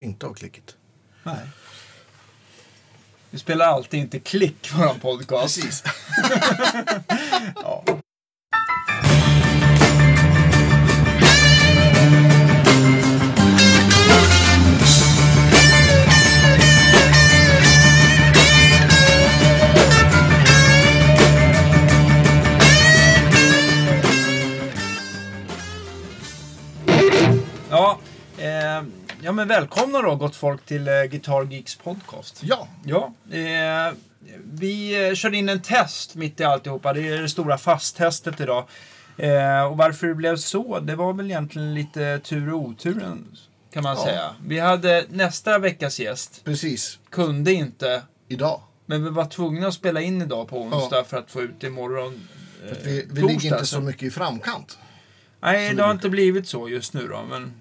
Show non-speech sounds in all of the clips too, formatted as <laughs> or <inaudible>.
inte av klicket. Nej. Vi spelar alltid inte klick våran podcast. Precis. <laughs> <laughs> Ja, ja men välkomna då gott folk till eh, Guitar Geeks podcast. Ja, Ja, eh, vi eh, körde in en test mitt i alltihopa. Det är det stora fasttestet idag. Eh, och varför det blev så, det var väl egentligen lite tur och oturen kan man Ja. säga. Vi hade nästa veckas gäst, precis. kunde inte, Idag. men vi var tvungna att spela in idag på onsdag för att få ut imorgon. Eh, Vi, vi torsdag, ligger inte så mycket i framkant. Nej, det har inte blivit så just nu då, men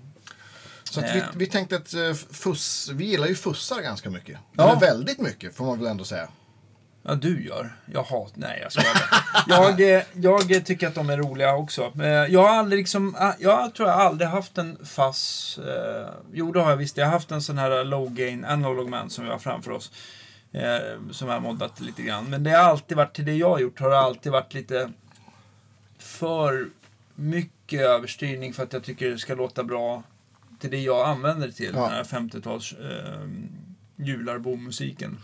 Så vi, Eh. vi tänkte att eh, fuss, vi gillar ju fussar ganska mycket. Ja. Eller väldigt mycket, får man väl ändå säga. Ja, du gör. Jag hat... Nej, jag skojar jag, eh, jag tycker att de är roliga också. Jag har aldrig liksom... Jag tror jag aldrig haft en fass... Eh, jo, det har jag visst. Jag har haft en sån här low gain analog man som vi har framför oss. Eh, som jag har moddat lite grann. Men det har alltid varit, till det jag har gjort, har det alltid varit lite för mycket överstyrning för att jag tycker det ska låta bra till det jag använder det till. Ja. Den här 50-tals eh, jularbo-musiken.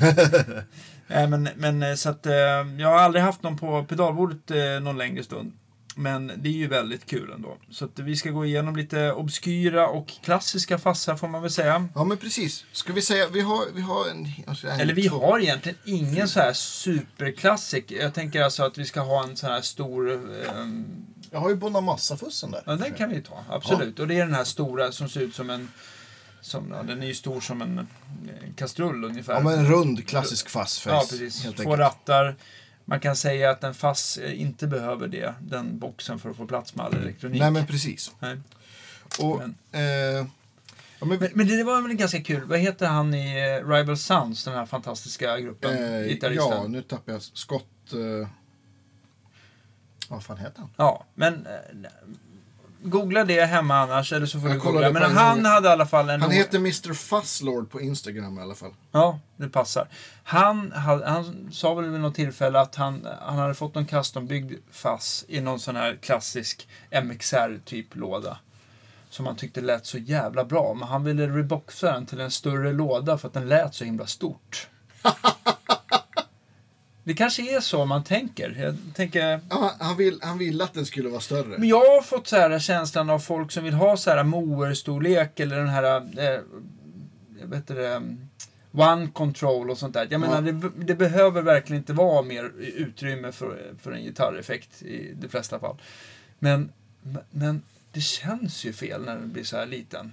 <laughs> Nej, men, men eh, så att eh, jag har aldrig haft någon på pedalbordet eh, någon längre stund. Men det är ju väldigt kul ändå. Så vi ska gå igenom lite obskyra och klassiska fassar får man väl säga. Ja, men precis. Ska vi säga, vi har, vi har en... Alltså en Eller vi två- har egentligen ingen så här superklassik. Jag tänker alltså att vi ska ha en sån här stor... ehm, Jag har ju Bonamassa-fussen där. ja, den kan vi ta. Absolut. Och det är den här stora som ser ut som en... Som, ja, den är ju stor som en, eh, kastrull ungefär. Ja, men en rund klassisk fassface. Ja, precis. Två rattar. Man kan säga att en fass eh, inte behöver det, den boxen, för att få plats med all elektronik. Nej, men precis. Nej. Och, Men- eh, ja, men, Men, men det var väl ganska kul. Vad heter han i eh, Rival Sons, den här fantastiska gruppen? eh, Gitarristen. ja, nu tappar jag Scott... Eh, vad fan heter han? Ja, men eh, googla det hemma annars, eller så får Jag du googla. Men en han gång. hade i alla fall en... Han heter Mr Fusslord på Instagram i alla fall. Ja, det passar. Han, hade, han sa väl vid något tillfälle att han, han hade fått en custombyggd fass i någon sån här klassisk MXR-typ låda. Som han tyckte lät så jävla bra. Men han ville reboxa den till en större låda för att den lät så himla stort. <laughs> Det kanske är så man tänker. Jag tänker... Ja, han, vill, han ville att den skulle vara större. Men jag har fått så här känslan av folk som vill ha så här moer-storlek eller den här, eh, jag vet det, one control och sånt där. Jag menar, Ja. det, det behöver verkligen inte vara mer utrymme för, för en gitarreffekt i de flesta fall. Men, men det känns ju fel när den blir så här liten.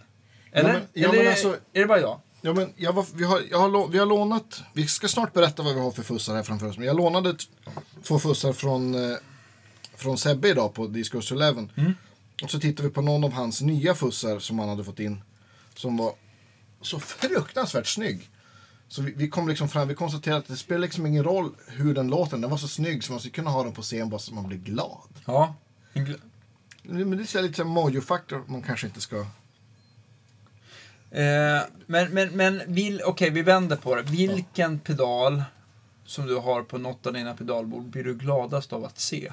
Eller? men- ja, eller alltså- är det bara jag? Ja, men jag var, vi, har, jag har, vi har lånat, vi ska snart berätta vad vi har för fussar här framför oss. Men jag lånade två fussar från, eh, från Sebbe idag på Discos 11. Mm. Och så tittade vi på någon av hans nya fussar som han hade fått in. Som var så fruktansvärt snygg. Så vi, vi kom liksom fram, vi konstaterade att det spelar liksom ingen roll hur den låter. Den var så snygg så man skulle kunna ha den på scen bara så man blir glad. Ja. Men det är lite så här mojo-faktor man kanske inte ska... Eh, men, men, men vill, okej, vi vänder på det. Vilken pedal som du har på något av dina pedalbord blir du gladast av att se?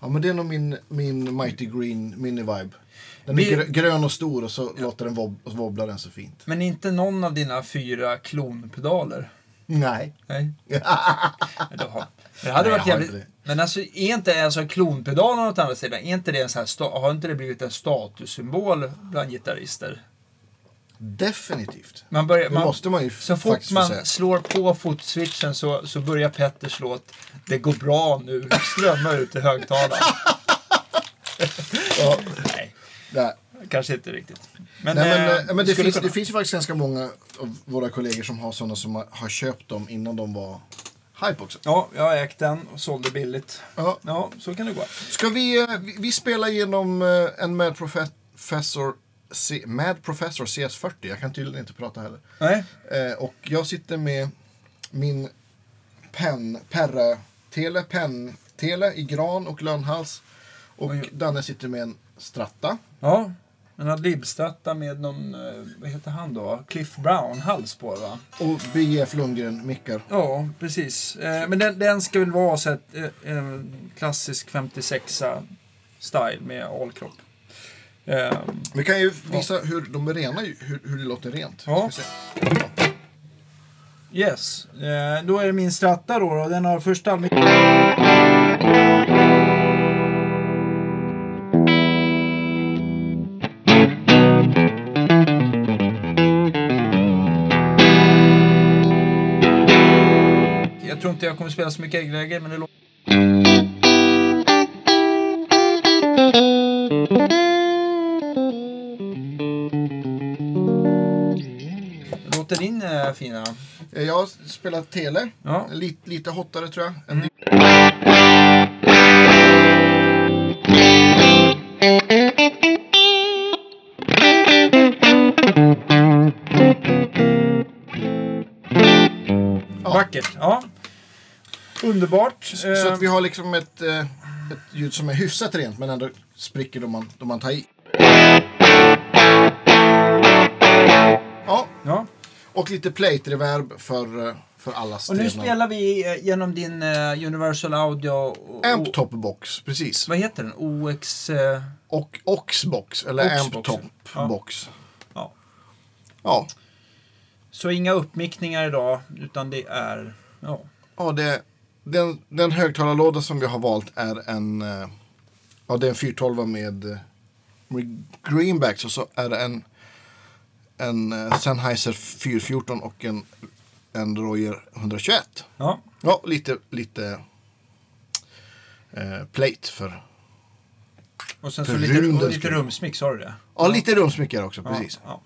Ja men det är nog min, min Mighty Green Mini-vibe. Den Vi- är grö, grön och stor och så låter den wob, och så wobblar den så fint. Men inte någon av dina fyra klonpedaler? Nej. Nej. <laughs> Då har- Det hade Nej, varit jävligt... inte. Men alltså, är inte alltså klonpedalen åt andra sidan, är inte det en så här, har inte det blivit en statussymbol bland gitarrister? Definitivt. Man börjar, Det man, måste man ju så fort man säga. slår på fotswitchen så, så börjar Petters låt Det går bra nu, strömmar ut i högtalaren. <laughs> Ja, Nej, nej. kanske inte riktigt. Men, Nej, men, eh, eh, men det, finns, kunna. det finns ju faktiskt ganska många av våra kollegor som har sådana som har, köpt dem innan de var hype också. Ja, jag har ägt den och sålde billigt. Ja. Ja, så kan det gå. Ska vi, eh, vi, vi spelar igenom eh, en Mad Professor, C, Mad Professor CS40. Jag kan tydligen inte prata heller. Nej, Eh, och jag sitter med min pen, Perra Tele, pen Tele i gran och lönnhals. Och Oj. Danne sitter med en Stratta. Ja, en Adlib-stratta med någon, eh, vad heter han då? Cliff Brown-hals på va? Och BF Lundgren mickar. Ja, precis. Eh, Men den, den ska väl vara så ett, eh, en klassisk 56a style med allkropp. Vi kan ju visa hur de är rena, hur, hur det låter rent. Ja. Yes, då är det min stratta då. Och den har första... inte jag kommer spela så mycket äggläge, men det låter... Låter din eh, fina? Eh, Jag har spelat tele. Ja. Lite, lite hottare tror jag. Ja. Vackert. Ja. Underbart. Så Eh, att vi har liksom ett, eh, ett ljud som är hyfsat rent men ändå spricker då man, då man tar i. Ja, ja. och lite plate reverb för, eh, för alla Och nu stenar. spelar vi eh, genom din eh, Universal Audio... och- Amp Top Box, precis. Vad heter den? OX... eh, Och Oxbox, eller Amp Oxboxen. Top Ja. Box. ja. Ja, Så inga uppmickningar idag, utan det är... Ja. ja det, den, den högtalarlåda som vi har valt är en, eh, ja, det är en 412 med, eh, med greenbacks och så är det en, en eh, Sennheiser 414 och en, en Royer 121. ja. Ja, lite, lite eh, plate för... Och sen så lite, och lite skull. rumsmyck, sa du det? Ja, lite rumsmyckare också, Ja, precis. Ja,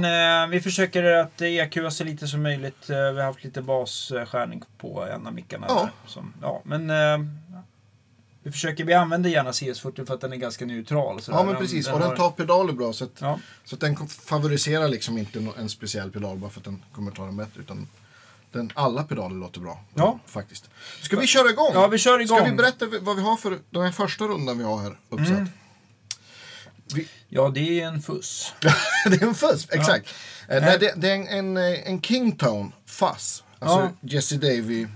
Men eh, vi försöker att EQa så lite som möjligt. Eh, vi har haft lite basskärning på en av mickarna. Ja. Som, ja, men eh, vi försöker, vi använder gärna CS40 för att den är ganska neutral. Så Ja, men precis. och har- den tar pedaler bra. Så att, Ja. så att den favoriserar liksom inte en speciell pedal bara för att den kommer ta den bättre. Utan den, alla pedaler låter bra. Ja. Faktiskt. Ska vi köra igång? Ja, vi kör igång. Ska vi berätta vad vi har för den här första rundan vi har här uppsatt? Mm. Ja, det är en fuss. <laughs> det är en fuzz, exakt. Eh, nej, det, det är en, en, eh, en Kingtone fuzz. Alltså Ja. Jesse Davy.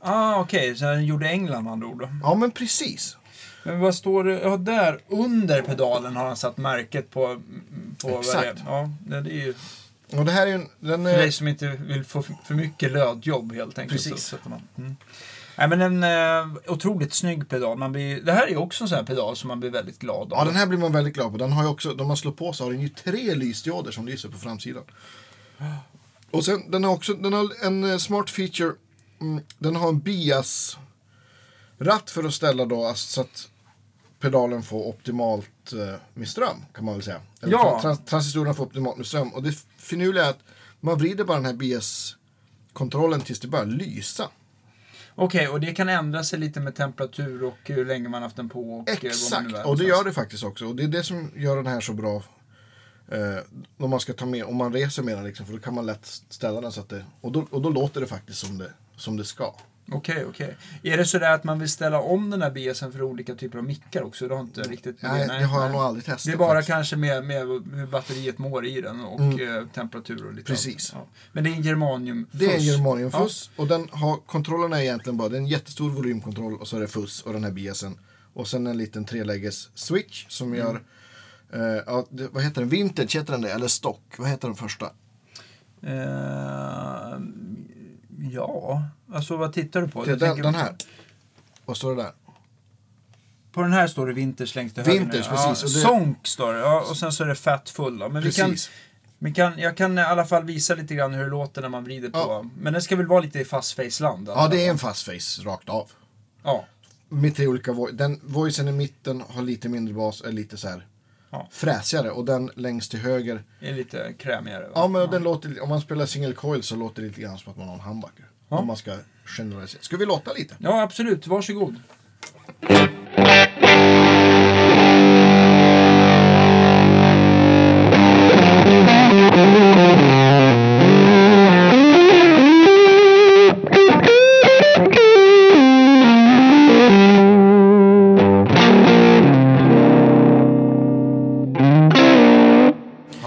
Ah, okej. Så den gjorde England med andra ord. Ja, men precis. Men vad står det? Ja, där under pedalen har han satt märket på... på är. Exakt. Ja, det är ju Och det här är ju en... Den, för eh, dig som inte vill få för mycket lödjobb helt enkelt. Precis. Så sätter man. Mm. Nej, men en eh, otroligt snygg pedal. Man blir, det här är ju också en sån här pedal som man blir väldigt glad av. Ja, den här blir man väldigt glad på. Den har ju också, när man slår på så har den ju tre lysdioder som lyser på framsidan. Och sen, den har också den har en eh, smart feature. Mm, den har en bias-ratt för att ställa då alltså, så att pedalen får optimalt eh, med ström, kan man väl säga. Eller Ja. trans transistorerna får optimalt med ström. Och det finurliga är att man vrider bara den här bias-kontrollen tills det börjar lysa. Okej, och det kan ändra sig lite med temperatur och hur länge man haft den på. Och, eh, Exakt, och det gör det faktiskt också. Och det är det som gör den här så bra. Eh, om man ska ta med, om man reser med den liksom, för då kan man lätt ställa den så att det, och då, och då låter det faktiskt som det, som det ska. Okej, okej. Är det så där att man vill ställa om den här BSen för olika typer av mickar också? Det har inte riktigt med Nej, det har jag nej. nog aldrig testat. Det är bara faktiskt. kanske med, med hur batteriet mår i den och eh, temperatur och lite Precis. Ja. Men det är en germanium Det är en fuss. germaniumfuss och den har, kontrollerna är egentligen bara, det är en jättestor volymkontroll och så är det fuss och den här biasen. Och sen en liten treläges switch som Mm. gör, eh, ja, det, vad heter den, vintage heter den det, eller stock, vad heter den första? Eh, ja, alltså vad tittar du på? Det, Jag den, den här. Vad står det där? På den här står det Vinters längst till höger. nu. precis, Ja, och det- Sonk står det. Ja, och sen så är det Fat Full. Då. Men vi kan, Precis. vi kan, jag kan i alla fall visa lite grann hur det låter när man vrider på. Ja. Men den ska väl vara lite i fast face-land? Ja, det är en fast face rakt av. Ja, med tre olika vo- Den voicen i mitten har lite mindre bas, är lite så här Ja. fräsigare. Och den längst till höger, är lite krämigare. va? ja men den låter, om man spelar single coil så låter det lite grann som att man har en humbucker. Ja. Om man ska generalisera. Ska vi låta lite? Ja, absolut. Varsågod.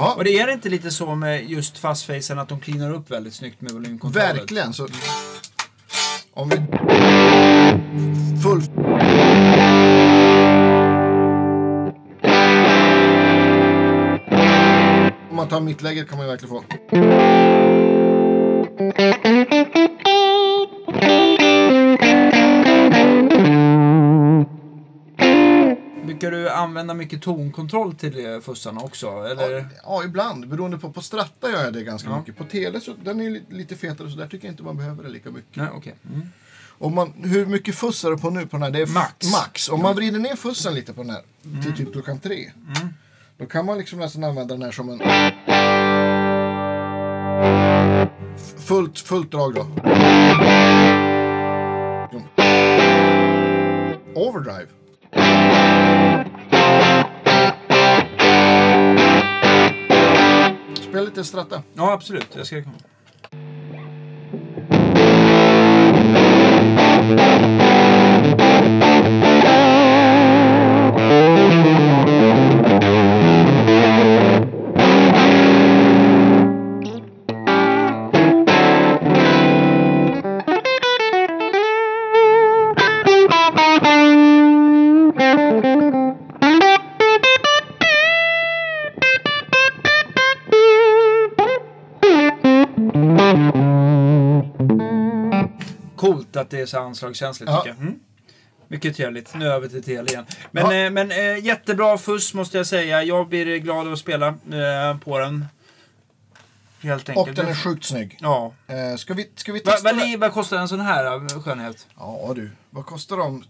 Ja. Och det är inte lite så med just fastfacen att de cleanar upp väldigt snyggt med volymkontrollen? Verkligen. Så, om vi... Full... Om man tar mittläget kan man ju verkligen få... Brukar du använda mycket tonkontroll till eh, fussarna också? Eller? Ja, ibland. Beroende på. På Stratta gör jag det ganska Ja. mycket. På Tele så den är lite fetare så där tycker jag inte man behöver det lika mycket. Nej, okej. Mm. Om man, hur mycket fuss är det på nu på den här? Det är Max. max. Om man vrider ner fussen lite på den här till typ klockan tre. Mm. Då kan man liksom nästan använda den här som en... Fullt, fullt drag då. Overdrive. Lite stratta. Ja, absolut. Jag ska komma. Att det är så anslagskänsligt Ja. tycker jag. Mm. Mycket trevligt. Nu över till tele igen. Men, Ja. eh, men eh, jättebra fuss måste jag säga. Jag blir glad av att spela eh, på den. Helt enkelt. Och den är sjukt snygg. Ja. Eh, ska, vi, ska vi testa det? li- vad kostar en sån här eh, skönhet? Ja du, vad kostar de?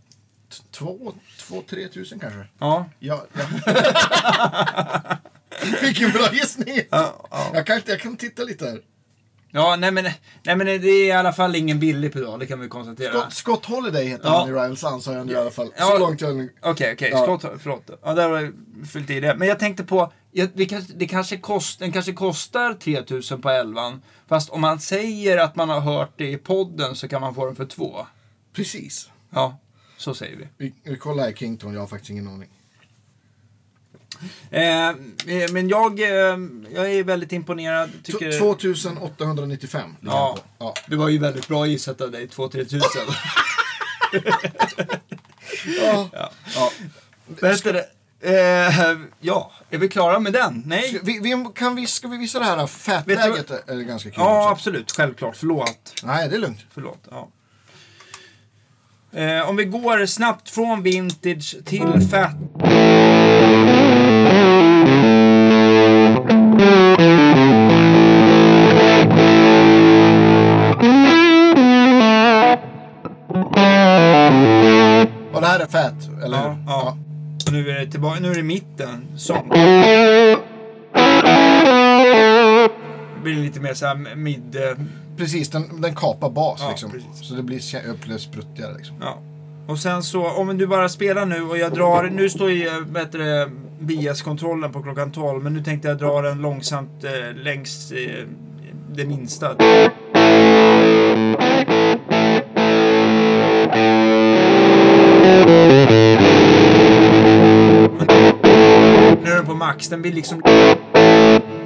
Två, två, tre tusen kanske? Ja. Ja, ja. <laughs> Vilken bra gissning! Ja, ja. Jag kan, jag kan titta lite här. Ja nej, men, nej men det är i alla fall ingen billig pedal, det kan vi konstatera. Scott, Scott Holiday heter Ja. han i Rival Sons har jag nu i alla fall. Ja. Så långt jag. Okej, okej. Ja. Scott, förlåt. Ja, där har jag fyllt i det. Men jag tänkte på, det kanske, det kanske kost, den kanske kostar 3000 på 11 Fast om man säger att man har hört det i podden så kan man få den för två. Precis. Ja, så säger vi. Vi, vi kollar här Kington, jag har faktiskt ingen aning. Eh, eh, men jag, eh, jag är väldigt imponerad. Tycker, 2895 ligger Ja. ja. Det var ju väldigt bra gissat av dig, 2-3 tusen. Ja. ja. Ja. Vad heter det? Eh, ja, är vi klara med den? Nej? Ska, vi, vi, kan vi, ska vi visa det här fat-läget? är det ganska kul Ja, också. absolut. Självklart. Förlåt. Nej, det är lugnt. Förlåt. Ja. Eh, om vi går snabbt från vintage till fat. Och det här är fat, eller Ja, hur? ja. Och nu är det tillbaka. Nu är det mitten. Sång. Det blir lite mer så här mid... Precis, den, den kapar bas Ja, liksom. precis. Så det blir upplevs spruttigare liksom. Ja. Och sen så, om du bara spelar nu och jag drar, nu står ju det, bias-kontrollen på klockan 12, men nu tänkte jag dra den långsamt eh, längs eh, det minsta. Nu är den på max, den blir liksom...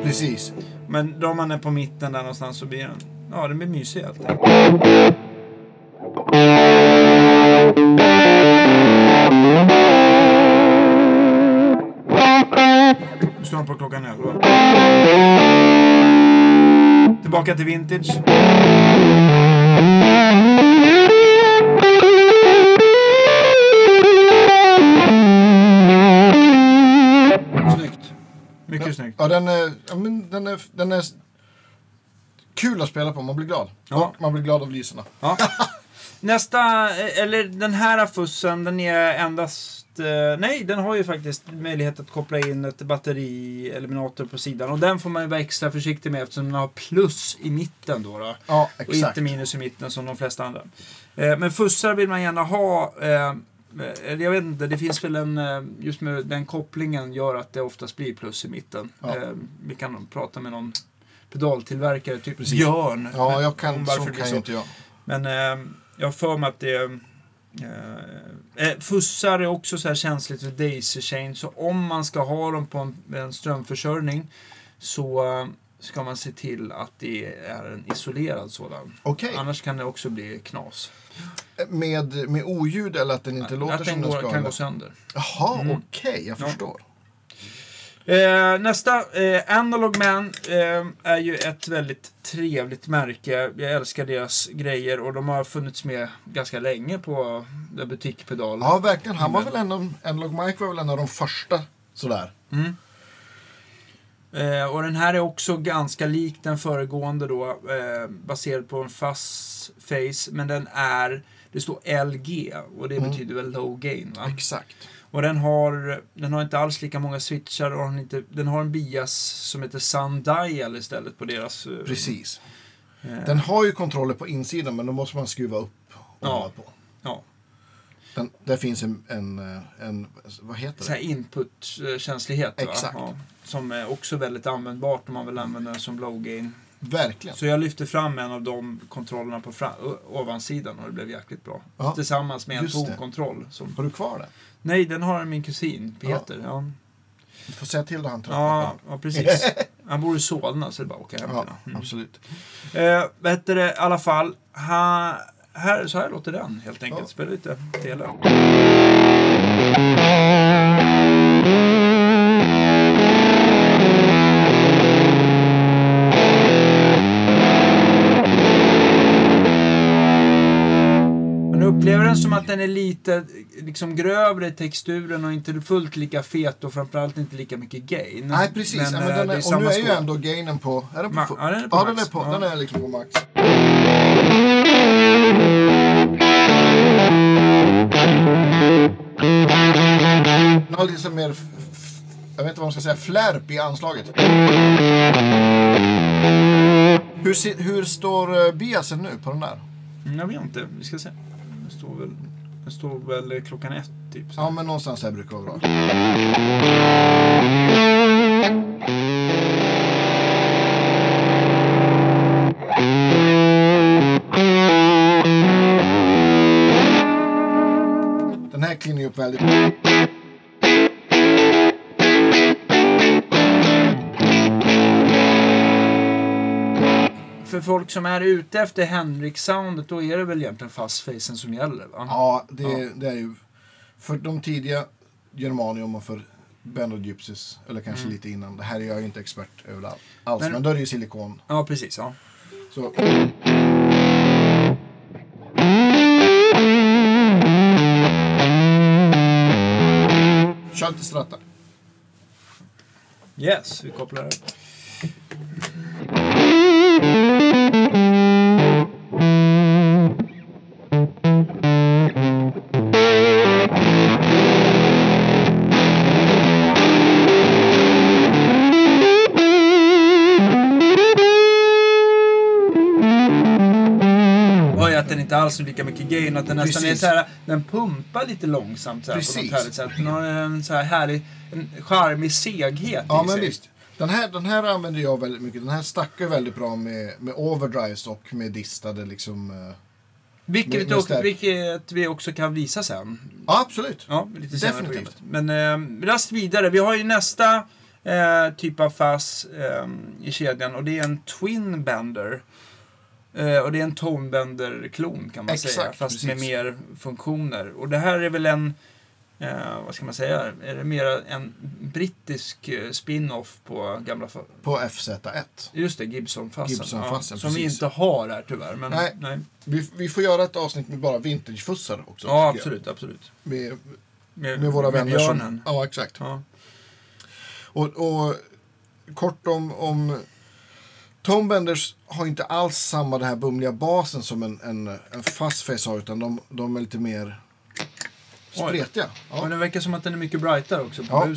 Precis. Men drar man den på mitten där någonstans så blir den... Ja, den blir mysig helt enkelt. Den på klockan 11. Tillbaka till vintage. Snyggt. Mycket snyggt. Ja, den är, ja, men den är, den är kul att spela på. Man blir glad. Ja. Och man blir glad av lyserna. Ja. <laughs> Nästa, eh, eller den här fussen, den är endast... eh, Nej, den har ju faktiskt möjlighet att koppla in ett batteri-eliminator på sidan. Och den får man ju vara extra försiktig med eftersom den har plus i mitten då. då. Ja, Och inte minus i mitten som de flesta andra. Eh, Men fussar vill man gärna ha. eh, jag vet inte, det finns väl en... Just med den kopplingen gör att det oftast blir plus i mitten. Ja. Vi kan prata med någon pedaltillverkare, typ Precis. Björn. Ja, jag kan, så kan ju inte jag. Men jag har för mig att det... Eh, eh, fussar är också så här känsligt för daisy chain. Så om man ska ha dem på en, en strömförsörjning så eh, ska man se till att det är en isolerad sådan. Okej. Annars kan det också bli knas. Med, med oljud eller att den inte låter att som den den går, ska? kan gå sönder. Jaha, Mm. okej, jag Ja. Eh, nästa, eh, Analog Man, eh, är ju ett väldigt trevligt märke. Jag älskar deras grejer och de har funnits med ganska länge på The Butikpedal. Ja, verkligen. Han var väl en av, Analog Mike var väl en av de första sådär. Mm. Eh, och den här är också ganska lik den föregående då, eh, baserad på en fast face, men den är, det står LG och det Mm. betyder väl low gain va? Exakt. Och den har, den har inte alls lika många switchar och den, har inte, den har en bias som heter Sundial istället på deras... eh, Precis. eh, Den har ju kontroller på insidan men då måste man skruva upp och Ja. på. Ja, Den, där finns en, en, eh, en, vad heter så det? input-känslighet va? Exakt. Ja, som är också väldigt användbart om man vill använda den som low gain. Verkligen. Så jag lyfte fram en av de kontrollerna på ovansidan och det blev jäkligt bra. Ja, Tillsammans med en tonkontroll. Som... Har du kvar den? Nej, den har min kusin Peter. Ja, Du får säga till då han ja, ja precis. <laughs> Han bor i Solna så det är bara att åka hem Ja, mm. absolut. eh, Vad heter det i alla fall? Ha, här, så här låter den helt enkelt. Ja. Spela lite tele. Den som att den är lite liksom, grövre i texturen och inte fullt lika fet och framförallt inte lika mycket gain. Nej, precis. Men, ja, men eh, den det är, och nu är ju ändå gainen på... Är den på, Ma- ja, den är på ja, den max. är, på, Ja. den är liksom på max. Den har lite så mer... Jag vet inte vad man ska säga. Flärp i anslaget. Hur, hur står uh, biasen nu på den där? Mm, Jag vet inte, vi ska se. Den står väl, den står väl klockan ett typ. Så. Ja, men någonstans här brukar vara bra. Den här klingar ju upp väldigt. För folk som är ute efter Henrik-soundet, då är det väl egentligen fastfacen som gäller va? Ja, det, Ja. det är ju... För de tidiga Germanium och för Band of Gypsies, eller kanske lite innan. Det här är jag ju inte expert överallt alls, Men- men då är det ju silikon. Ja, precis. Ja. Så Kör lite stratta. Yes, vi kopplar det. Alls lika mycket gain. Att den nästan är så här, den pumpar lite långsamt så här, på något härligt sätt. Den har en så här härlig, en charmig seghet Ja, i men sig. visst. Den här, den här använder jag väldigt mycket. Den här stackar väldigt bra med, med overdrives och med distade liksom. eh, Vilket, också, stärk. vilket vi också kan visa sen. Ja, absolut. Ja, lite senare Definitivt. programmet. Men eh, rast vidare. Vi har ju nästa eh, typ av fass eh, i kedjan och det är en Twin Bender. Eh, och det är en Tonebender-klon kan man Exakt, säga. Fast precis. med mer funktioner. Och det här är väl en, eh, vad ska man säga, är det mer en brittisk eh, spin-off på gamla, På FZ1. just det, Gibson-fassen. Gibson-fassen, som vi inte har här tyvärr. Men, Nej. nej. Vi, vi får göra ett avsnitt med bara vintagefussar också. Ja, tycker jag. absolut, absolut. Med, Med, med våra vänner björnen. som... Ja, exakt. Ja. Och, och kort om, om Tone Benders har inte alls samma den här bumliga basen som en, en, en fast face har, utan de, de är lite mer spretiga. Men Ja. det verkar som att den är mycket brightare också. På Ja.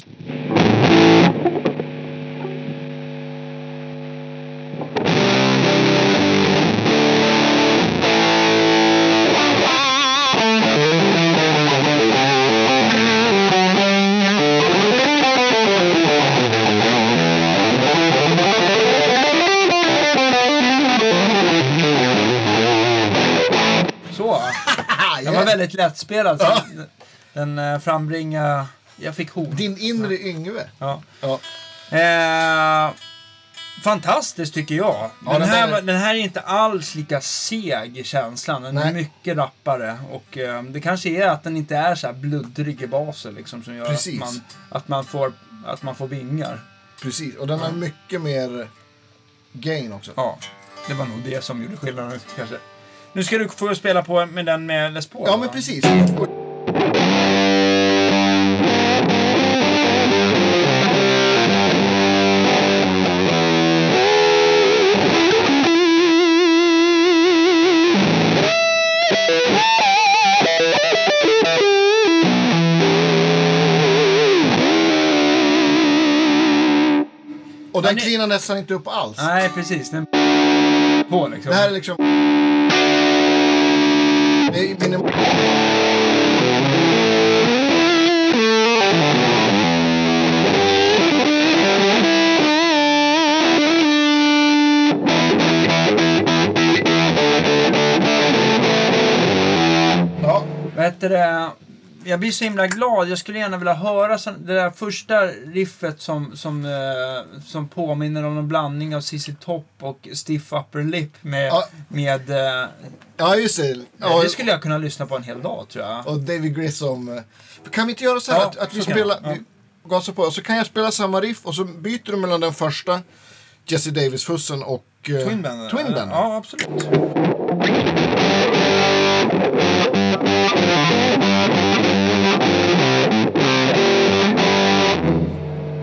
Väldigt lättspelad. så Den, den eh, frambringar... Jag fick hot. Din inre Yngve. Ja. Ja. Eh, fantastiskt tycker jag. Ja, den, den här, är- den här är inte alls lika seg i känslan. Den är Nej. mycket rappare. Och eh, det kanske är att den inte är så här bluddrig i basen liksom, som gör att man, att, man får, att man får vingar. Precis, och den har mycket mer gain också. Ja, det var nog det som gjorde skillnaden kanske. Nu ska du få spela på med den med Les Paul. Ja, men precis. Och den cleanar nästan inte upp alls. Nej, precis. Den på liksom. Det här är liksom... Ja, Vad heter det? Jag blir så himla glad. Jag skulle gärna vilja höra det där första riffet som, som, eh, som påminner om en blandning av ZZ Top och Stiff Upper Lip med... Ja. med eh, ja just det. ja, det skulle jag kunna lyssna på en hel dag tror jag. och David Grissom. eh, Kan vi inte göra så här Ja, att, att vi spelar... Ja. Vi gasar på. Och så kan jag spela samma riff och så byter du mellan den första Jesse Davis-fussen och... eh, Twin Band? Twin Band. Ja, absolut.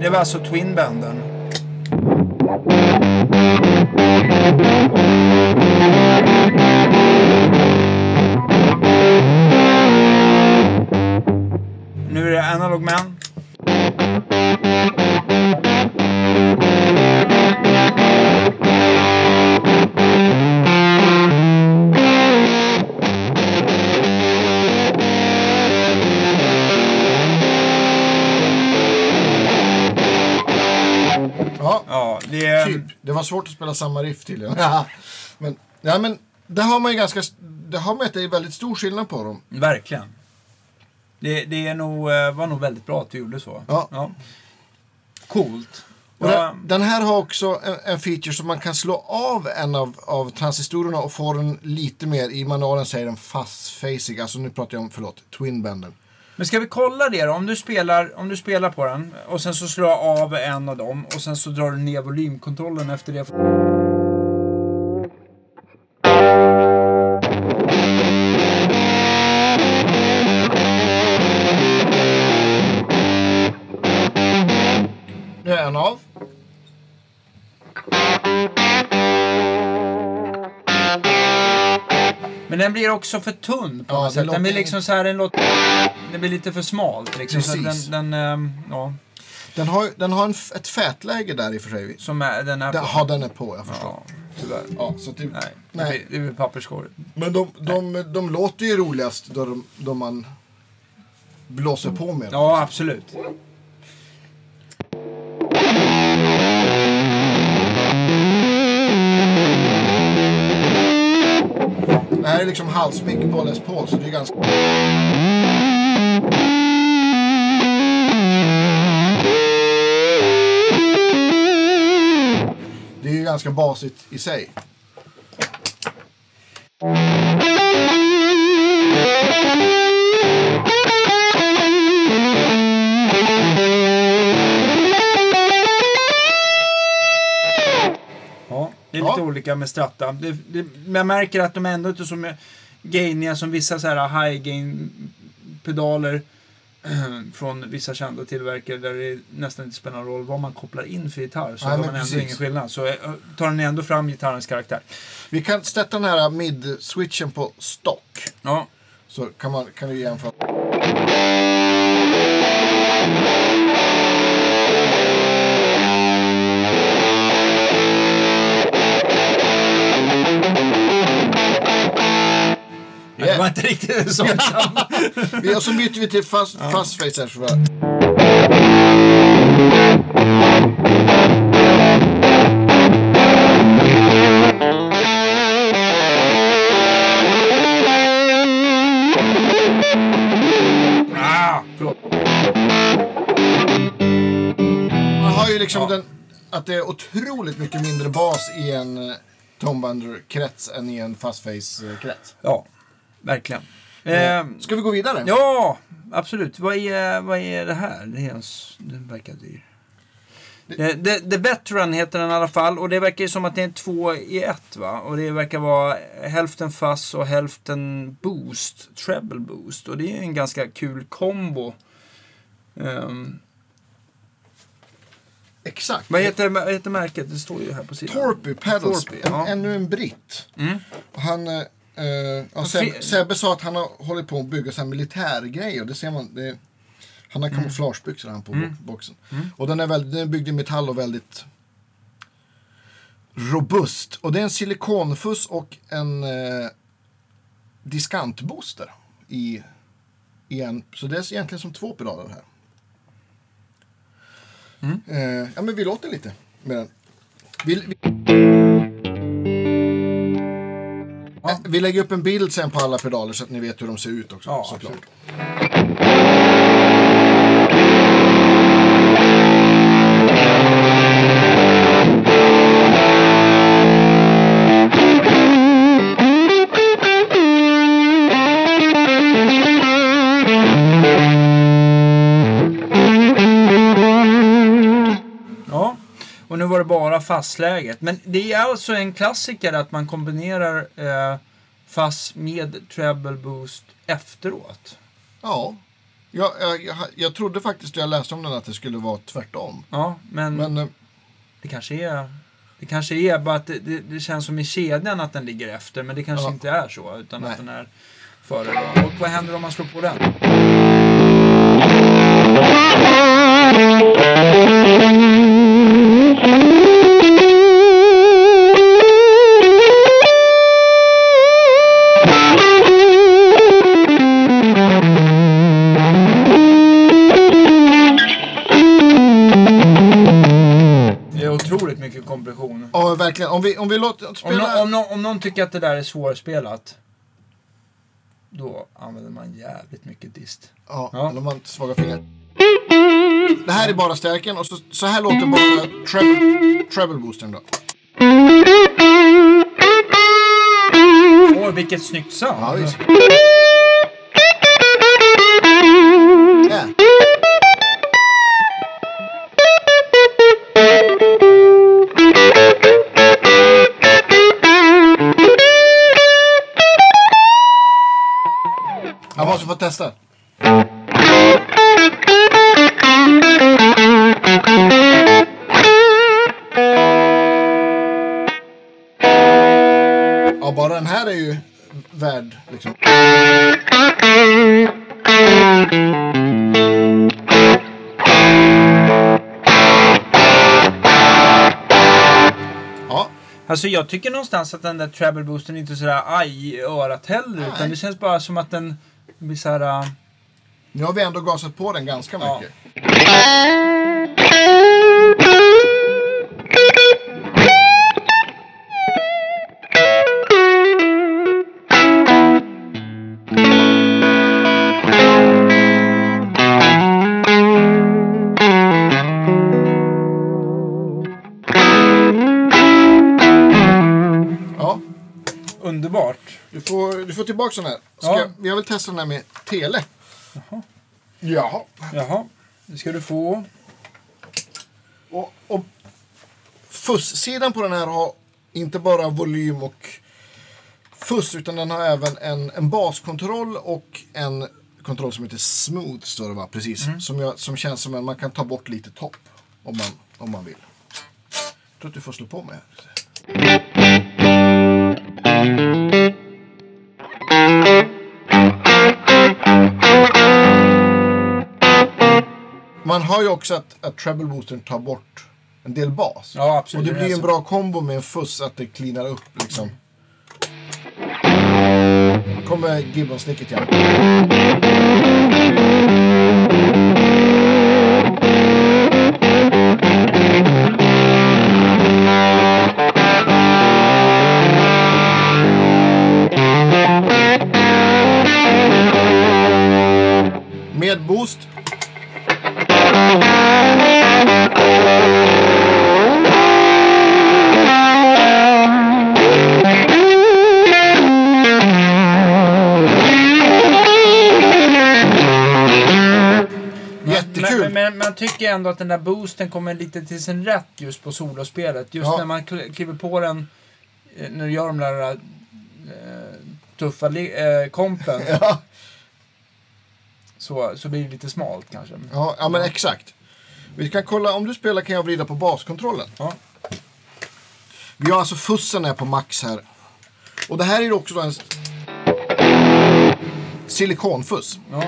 Det var alltså Twinbanden. Nu är det Analog Man. Var svårt att spela samma riff tydligen. <laughs> Ja. Men, ja, men där har man ju ganska... Det har man är väldigt stor skillnad på dem. Verkligen. Det, det är nog, eh, var nog väldigt bra att du gjorde så. Ja. Coolt. Och Ja, den, den här har också en, en feature som man kan slå av en av, av transistorerna och få den lite mer, i manualen säger den fast-facing, alltså nu pratar jag om, förlåt, twin-banden. Men ska vi kolla det då? Om du, spelar, om du spelar på den och sen så slår du av en av dem och sen så drar du ner volymkontrollen efter det. Nu är en av. Men den blir också för tunn på Ja, något sätt. Den blir liksom så här, den låter... Det blir lite för smalt liksom. Så Precis. den, den, ehm, ja, Den har, den har en, ett fätläge där i och för sig. som är, den är Den, på. ja, den är på, jag förstår. Ja, tyvärr. Ja, så det, Nej, det Nej. det blir papperskorg. Men de, de, de låter ju roligast då, de, då man blåser på med dem. Ja, absolut. Det här är liksom halsmick på Les Paul, så det är ganska... Det är ju ganska basigt i sig. Det är lite Ja. olika med Strata. Det, det, men jag märker att de är ändå inte så med- gainiga som vissa så här high gain pedaler <clears throat> från vissa kända tillverkare där det nästan inte spelar någon roll vad man kopplar in för gitarr. Så Nej, har man ändå precis. ingen skillnad. Så eh, tar den ändå fram gitarrens karaktär. Vi kan sätta den här mid-switchen på stock. Ja, Så kan, man, kan vi jämföra. Det Yeah. var inte riktigt så. Och så byter vi till fast, fast face här. Så ah, liksom Ja. den, att det är otroligt mycket mindre bas i en eh, Tombander-krets än i en fastface-krets. Ja, verkligen. Eh, Ska vi gå vidare? ja, absolut. Vad är, vad är det här? Det, är en, den verkar dyr. The, the, The Veteran heter den i alla fall och det verkar ju som att det är två i ett va? Och det verkar vara hälften fuzz och hälften boost, treble boost. Och det är en ganska kul kombo. Ehm, Exakt. vad, heter, vad heter märket? Det står ju här på sidan. Torpy Pedals. Torpy, ja. Ännu en britt. Mm. Han, eh, ja, fi- Seb, Sebbe sa att han har hållit på att bygga militärgrejer. Det ser man. Det, han har kamouflagebyxor han på Mm. bo- boxen. Och den är, väldigt, den är byggd i metall och väldigt robust. Och det är en silikonfuss och en eh, diskantbooster i, i en. Så det är egentligen som två pedaler här. Mm. Eh, ja, men vi låter lite med den. Vi, vi, vi lägger upp en bild sen på alla pedaler så att ni vet hur de ser ut också. Ja, såklart. absolut. Ja, och nu var det bara fastläget. Men det är alltså en klassiker att man kombinerar eh, fast med treble boost efteråt. Ja. Jag, jag, jag, trodde faktiskt när jag läste om den att det skulle vara tvärtom. Ja, men, Men eh, det kanske är... Det kanske är bara att det, det, det känns som i kedjan att den ligger efter, men det kanske Ja. inte är så. Utan Nej. att den är före. då. Och vad händer om man slår på den? Kompression. ja, verkligen. Om vi, om vi låter Om, spela... nå- om, nå- om någon tycker att det där är svårspelat, då använder man jävligt mycket dist. Ja, Ja. eller om man svaga fingrar. Det här är bara stärken och så, så här låter bara treble, treble boostern då. Åh, vilket snyggt sound! Ja. Testa. Ja, bara den här är ju värd liksom. Alltså jag tycker någonstans att den där treble boosten inte är sådär aj i örat heller. Utan Nej. det känns bara som att den blir såhär... äh, nu har vi ändå gasat på den ganska Ja. mycket. Ja, får, du får tillbaka den här. Ska, Ja. jag- Vi har väl testat den här med tele. Jaha. Jaha, det ska du få. Och, och fuss-sidan på den här har inte bara volym och fuss utan den har även en, en baskontroll och en kontroll som heter smooth står det va? Precis. Som, jag, som känns som en man kan ta bort lite topp om man, om man vill. Jag tror att du får slå på mig här. Man har ju också att, att treble boostern tar bort en del bas. Ja, absolut. Och det blir en så. bra kombo med en fuss att det cleanar upp liksom. Kommer Gibbon-snicket igen. Men man tycker ändå att den där boosten kommer lite till sin rätt just på solospelet. Just Ja. när man kl- kliver på den, eh, när du gör de där eh, tuffa eh, kompen, <laughs> Ja, så, så blir det lite smalt kanske. ja, ja men exakt. Vi kan kolla, om du spelar kan jag vrida på baskontrollen. Ja. Vi har alltså fussen är på max här. Och det här är ju också en silikonfuss. Ja,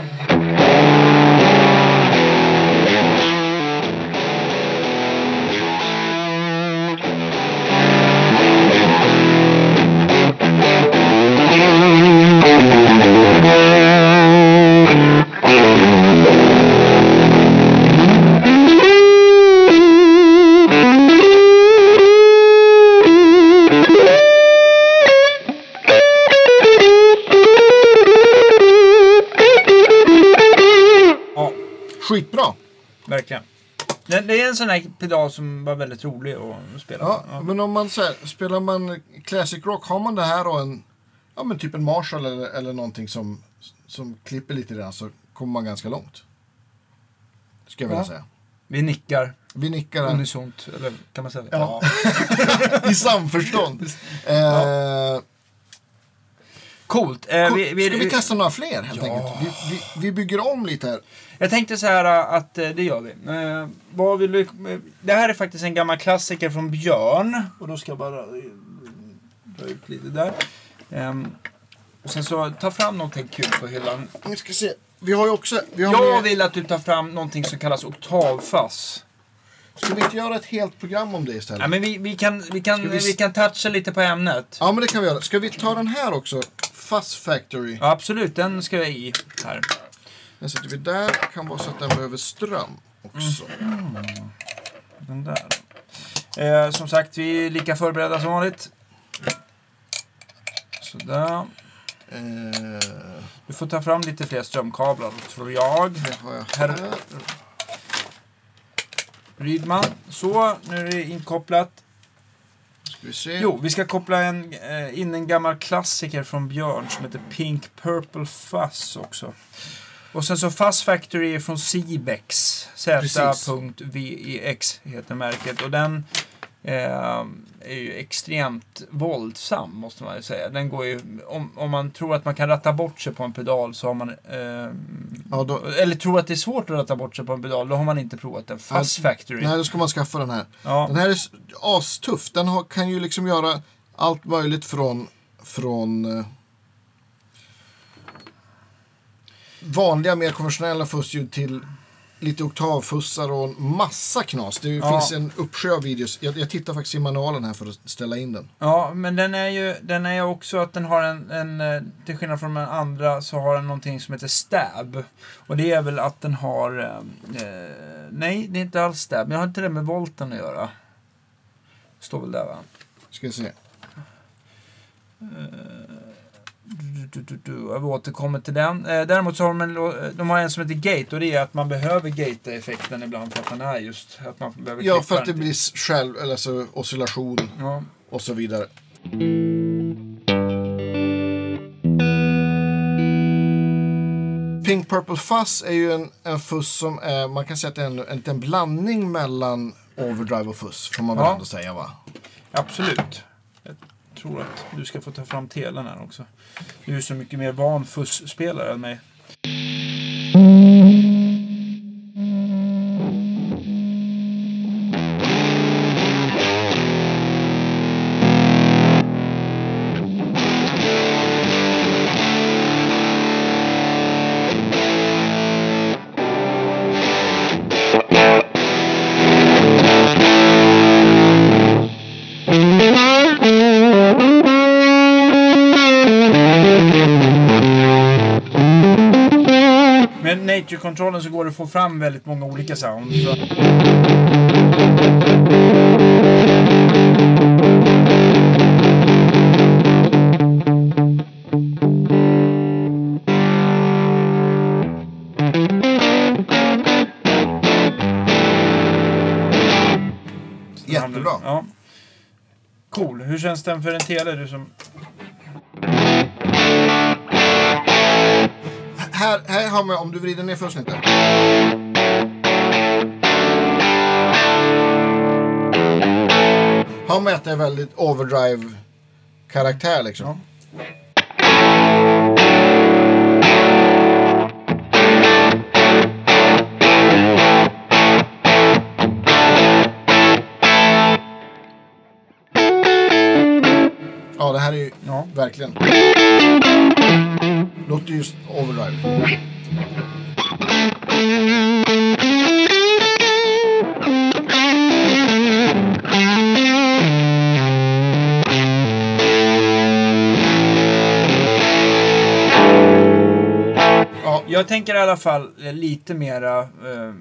en sån här pedal som var väldigt rolig att spela Ja, på. men om man så här, spelar man classic rock, har man det här och en, ja men typ en Marshall eller, eller någonting som, som klipper lite grann så kommer man ganska långt. Ska jag vilja Ja. säga. Vi nickar Vi nickar unisont, eller kan man säga det? Ja. <laughs> I samförstånd. Eh, Coolt. Eh, cool. vi, vi, Ska vi vi- testa några fler helt Ja. enkelt? Vi, vi, vi bygger om lite här. Jag tänkte så här äh, att eh, det gör vi. Eh, vad vill du, det här är faktiskt en gammal klassiker från Björn. Och då ska jag bara dra ut lite där. Ehm, och sen så ta fram någonting kul på hyllan. Vi ska se. Vi har ju också... Vi har Jag med, vill att du tar fram någonting som kallas oktavfass. Ska vi inte göra ett helt program om det istället? Ja, men vi, vi, kan, vi, kan, vi... vi- kan toucha lite på ämnet. Ja, men det kan vi göra. Ska vi ta den här också? Fuzz Factory. Ja, absolut, den ska jag i här. Den sätter vi där. Kan vara så att den behöver ström också. Den där. Eh, som sagt, vi är lika förberedda som vanligt. Sådär. Eh, Du får ta fram lite fler strömkablar, tror jag. det har jag Här. här. Rydman. Så, nu är det inkopplat. Ska vi se. Jo, vi ska koppla en, eh, in en gammal klassiker från Björn som heter Pink Purple Fuzz också. Och sen så Fuzz Factory är från Cebex. Z.vex heter märket. Och den eh, är ju extremt våldsam måste man ju säga. Den går ju, om, om man tror att man kan ratta bort sig på en pedal så har man eh, Ja, då, eller tror att det är svårt att ratta bort sig på en pedal, då har man inte provat den. Fuzz Factory. nej, då ska man skaffa den här. Ja. Den här är astuff. Den har, kan ju liksom göra allt möjligt från, från eh, vanliga, mer konventionella fussljud till lite oktavfussar och massa knas. Det Ja. finns en uppsjö av videos. Jag, jag tittar faktiskt i manualen här för att ställa in den. Ja, men den är ju den är också att den har en, en, eh, till skillnad från den andra, så har den någonting som heter stab. Och det är väl att den har, eh, eh, nej det är inte alls stab, men jag har inte det med volten att göra. Står väl där va? Ska vi se. Du, du, du, du. Jag återkommer till den. Eh, däremot så har de en, lo- de har en som heter gate och det är att man behöver gata effekten ibland för att den är just, att man behöver Ja, för att det blir själv, eller alltså oscillation Ja. och så vidare. Pink Purple Fuzz är ju en, en fuss som är, man kan säga att det är en, en liten blandning mellan overdrive och fuss, får man väl Ja. ändå säga va? Absolut. Jag tror att du ska få ta fram telen här också. Du är så mycket mer van fuss-spelare än mig. Nature-kontrollen så går det att få fram väldigt många olika sound. Så. Jättebra. Ja. Cool. Hur känns den för en tele? Du som... här, här har man, om du vrider ner först. Har man att det är väldigt overdrive-karaktär liksom. Ja, det här är ju ja. verkligen. Låter just overdrive. Ja, Jag tänker i alla fall lite mera... Eh,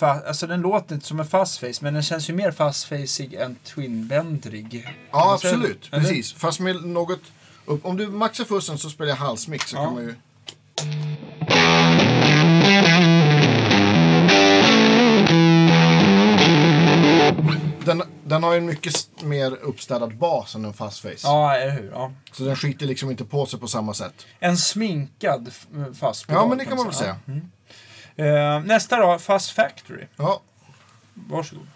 fa- alltså den låter inte som en fastface, men den känns ju mer fastfacig än twinbändrig. ja Sen- absolut. eller? Precis. Fast med något... upp- Om du maxar fussen så spelar jag halsmix så Ja. kan man ju... Den, den har ju en mycket mer uppstädad bas än en fast face. Ja, eller hur? Ja. Så den skiter liksom inte på sig på samma sätt. En sminkad f- fast Ja, men det kan man väl säga. Eh, nästa då, Fast Factory. Ja. Varsågod.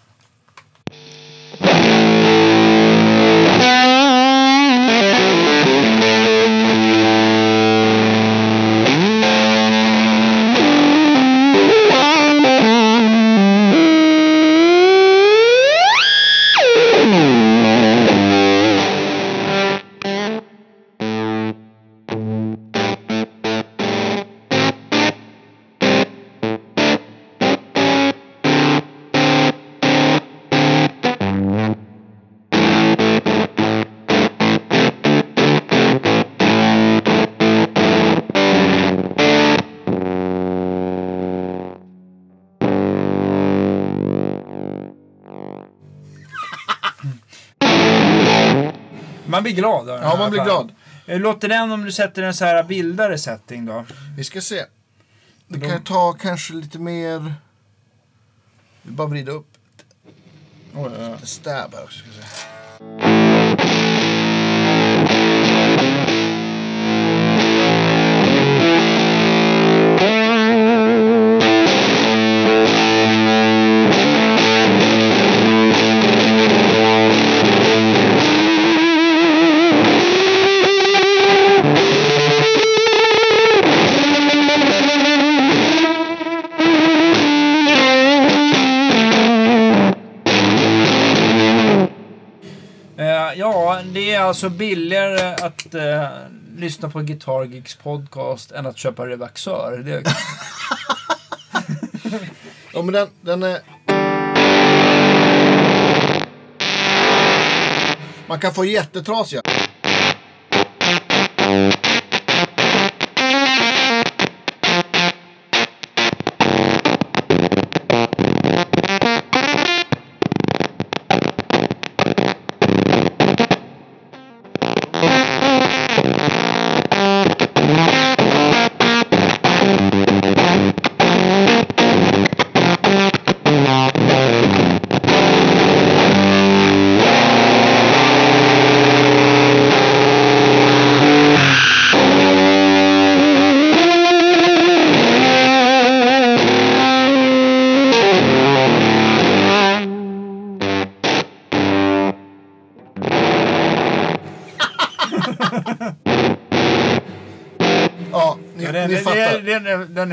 Blir glad. av den Ja, i man blir glad. Eh, Låter den om du sätter en så här vildare setting då? Vi ska se. Det De- kan ta kanske lite mer... Vi bara vrida upp Oj, lite stab här också. Ska vi se. Eh, ja, det är alltså billigare att eh, lyssna på Guitar Geeks podcast än att köpa Revaxör. Det, <laughs> Ja, men den, den är... Man kan få jättetrasiga.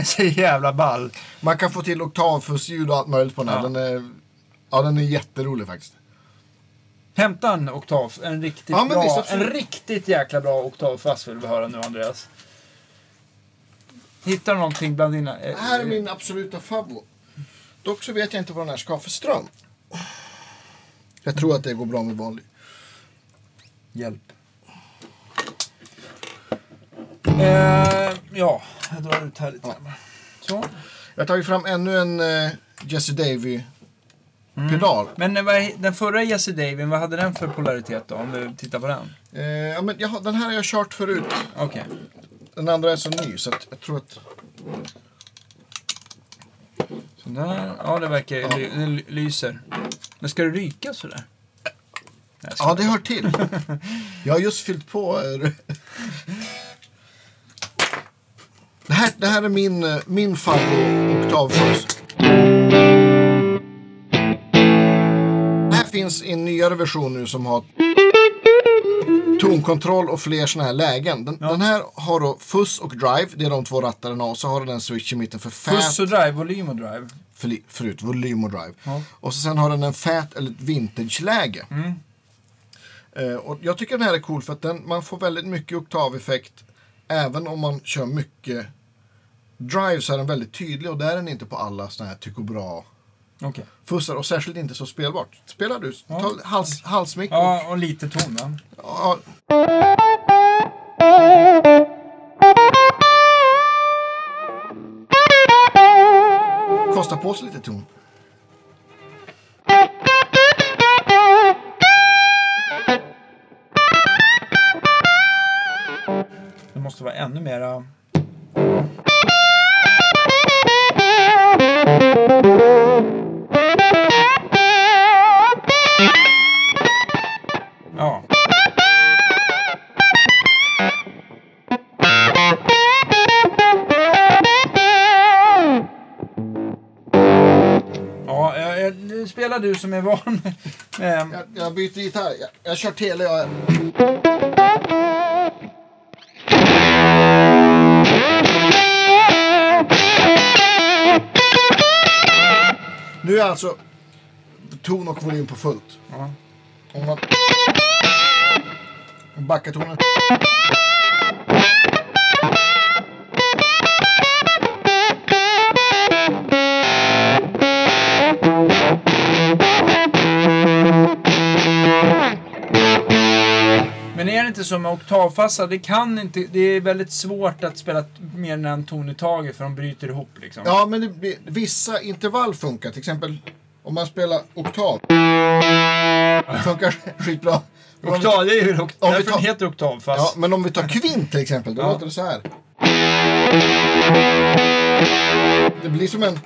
Är så jävla ball. Man kan få till oktavfussljud och allt möjligt på den här. Ja. Den är, ja, den är jätterolig faktiskt. Hämta en oktav. En riktigt, Ja, bra, visst, en riktigt jäkla bra oktavfass vill vi höra nu, Andreas. Hittar du någonting bland dina... Det här är min absoluta favvo. Dock så vet jag inte vad den här ska ha för ström. Jag tror att det går bra med vanlig. Hjälp. Eh, ja, jag drar ut här lite. Ja. Så. Jag har tagit fram ännu en eh, Jesse Davy-pedal. Men eh, vad är- den förra Jesse Davin, vad hade den för polaritet då? Om du tittar på den. Eh, ja, men jag, har- den här har jag kört förut. Okej. Den andra är så ny så att jag tror att... Sådär. Ja, det verkar... Ly, det ly- lyser. Men ska det ryka sådär? Nej, jag ska- Ja, det hör till. Jag har just fyllt på. eh, Det här, är min, eh, min favvo oktavfuss. Det här finns en nyare version nu som har tonkontroll och fler såna här lägen. Den, den här har då fuss och drive, det är de två rattarna och så har den en switch i mitten för fat, Fuss och drive, volym och drive. för, förut, volym och drive. Ja. Och så sen har den en fat eller ett vintage-läge. Mm. Eh, och jag tycker den här är cool för att den, man får väldigt mycket oktaveffekt även om man kör mycket drive så är den väldigt tydlig och där är den inte på alla såna här Tycho Bra Okej. fussar och särskilt inte så spelbart. Spelar du? Ja. Ta hals, halsmick och Ja, och lite ton va? Ja. Kosta på sig lite ton. Det måste vara ännu mera... Ja. Ja, jag, jag, nu spelar du som är van med... med Jag, jag byter gitarr. Jag, jag kör tele. Jag... Nu är alltså ton och volym på fullt. ja. Om man backar tonen. Men är det inte så med oktavfassa, det kan inte, det är väldigt svårt att spela mer än en ton i taget för de bryter ihop liksom. Ja, men det blir, vissa intervall funkar. Till exempel om man spelar oktav. Funkar <laughs> skitbra. Men om vi- Oktav, det är ju vi därför tar- den heter oktavfass. Ja, men om vi tar kvint till exempel, då Ja. låter det så här. Det blir som en,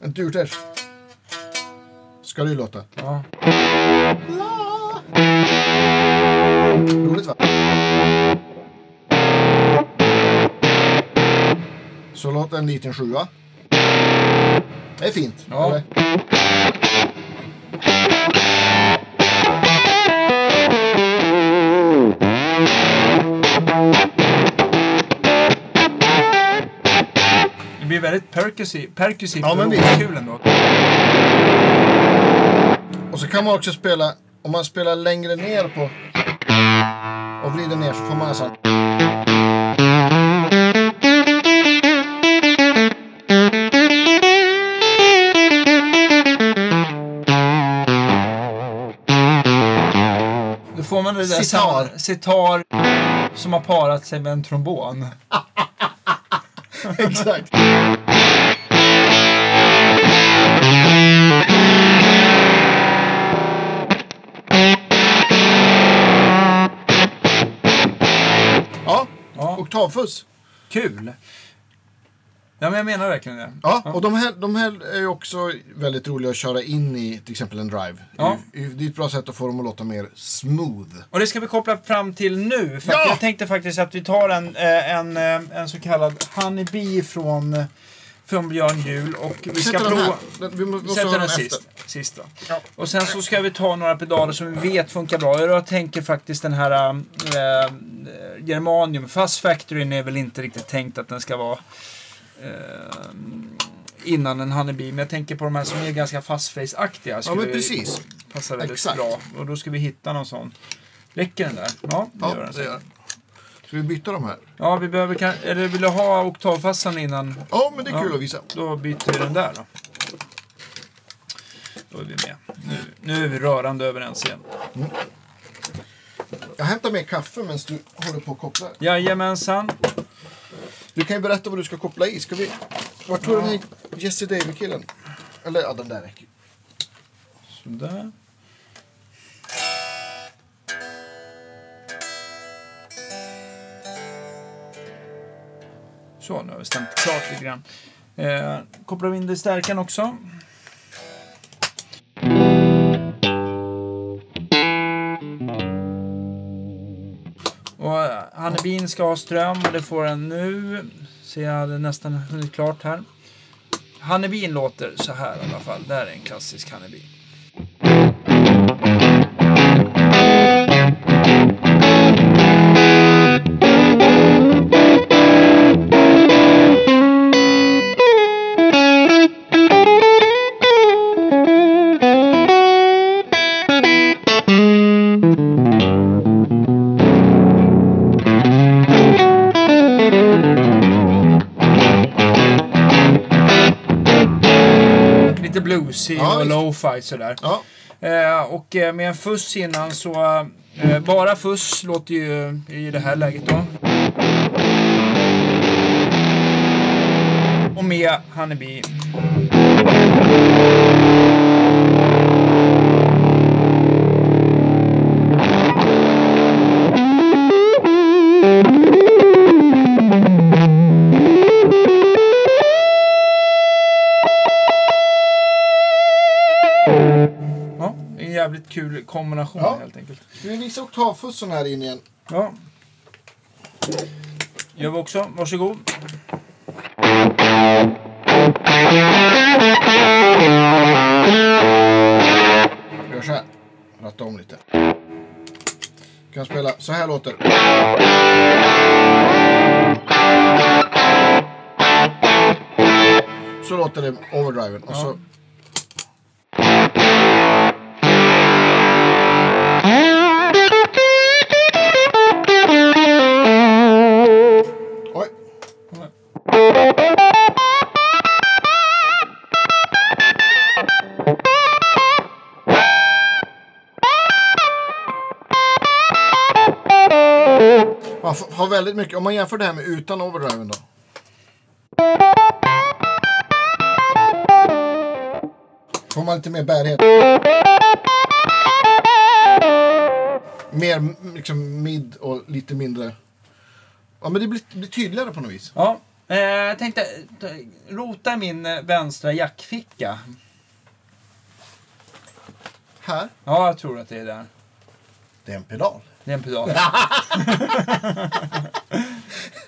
en durters. Ska det ju låta. Ja. Roligt va? Så låter en liten sjua. Det är fint. Ja. eller? Det blir väldigt percussive Ja, men visst. kul ändå. Och så kan man också spela, om man spelar längre ner på och vrider ner så får man en sån. Då får man det där Sitar. sam- sitar som har parat sig med en trombon. <laughs> Exakt. Ja, oktavfuss. kul. Ja, men jag menar verkligen det. Ja, och de här, de här är ju också väldigt roliga att köra in i till exempel en drive. Ja. Det är- ett bra sätt att få dem att låta mer smooth. Och det ska vi koppla fram till nu. För Ja! jag tänkte faktiskt att vi tar en, eh, en, eh, en så kallad Honeybee från, eh, från Björn Jul och vi ska Sätter prova... Vi må- Vi måste sätter ha den sist. efter. Ja. Och sen så ska vi ta några pedaler som vi vet funkar bra. Jag tänker faktiskt den här äh, Germanium. Fast Factoryn är väl inte riktigt tänkt att den ska vara äh, innan en Honeybee. Men jag tänker på de här som är ganska fastface-aktiga. Ja, men precis. Passa väldigt Exakt. bra. Och då ska vi hitta någon sån. Räcker den där? Ja, det Ja, gör den. det gör. Ska vi byta de här? Ja, vi behöver kan- Eller vill du ha oktavfassan innan? Ja, men det är Ja. kul att visa. Då byter vi den där då. Då är vi med. Nu, nu är vi rörande överens igen. Jag hämtar mer kaffe medan du håller på och kopplar. Jajamensan. Du kan ju berätta vad du ska koppla i. Ska vi... Vart tog den här Jesse David-killen? Eller ja, den där räcker. Sådär. Så, nu har vi stämt klart lite grann. Eh, kopplar vi in det i stärkan också. Och eh, Hannebin ska ha ström och det får den nu. Så jag hade nästan hunnit klart här. Hannebin låter så här i alla fall. Det här är en klassisk Hannebin. Bluesig Ja, och lo-fi sådär. Ja. Eh, och eh, med en fuss innan så... Eh, bara fuss låter ju i det här läget då. Och med Honeybee. Jävligt kul kombination Ja. helt enkelt. Ska vi visa oktavfussen här inne igen? Ja. Gör vi också. Varsågod. Gör så här. Ratta om lite. Kan spela. Så här låter. Så låter det overdriven. Och så... Man har väldigt mycket, om man jämför det här med utan overdriven då. Får man lite mer bärighet. Mer liksom mid och lite mindre. Ja men det blir, blir tydligare på något vis. Ja. Eh, jag tänkte rota i min eh, vänstra jackficka. Här, Ja, jag tror att det är där. det är en pedal. Det är en pedal. <laughs>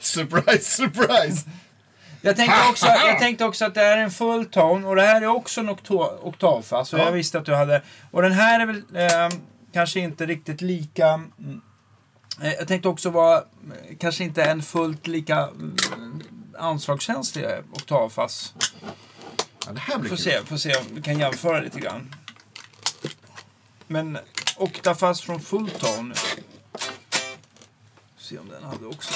Surprise, surprise! Jag tänkte, <laughs> också, jag tänkte också att det är en full tone och det här är också en oktavfast. Och Ja. jag visste att du hade... Och den här är väl eh, kanske inte riktigt lika... mm, eh, jag tänkte också vara eh, kanske inte en fullt lika mm, anslagskänslig oktavfast. Ja, det här blir Får kul. se, får se om vi kan jämföra lite grann. Men oktavfast från full tone. Se om den hade också.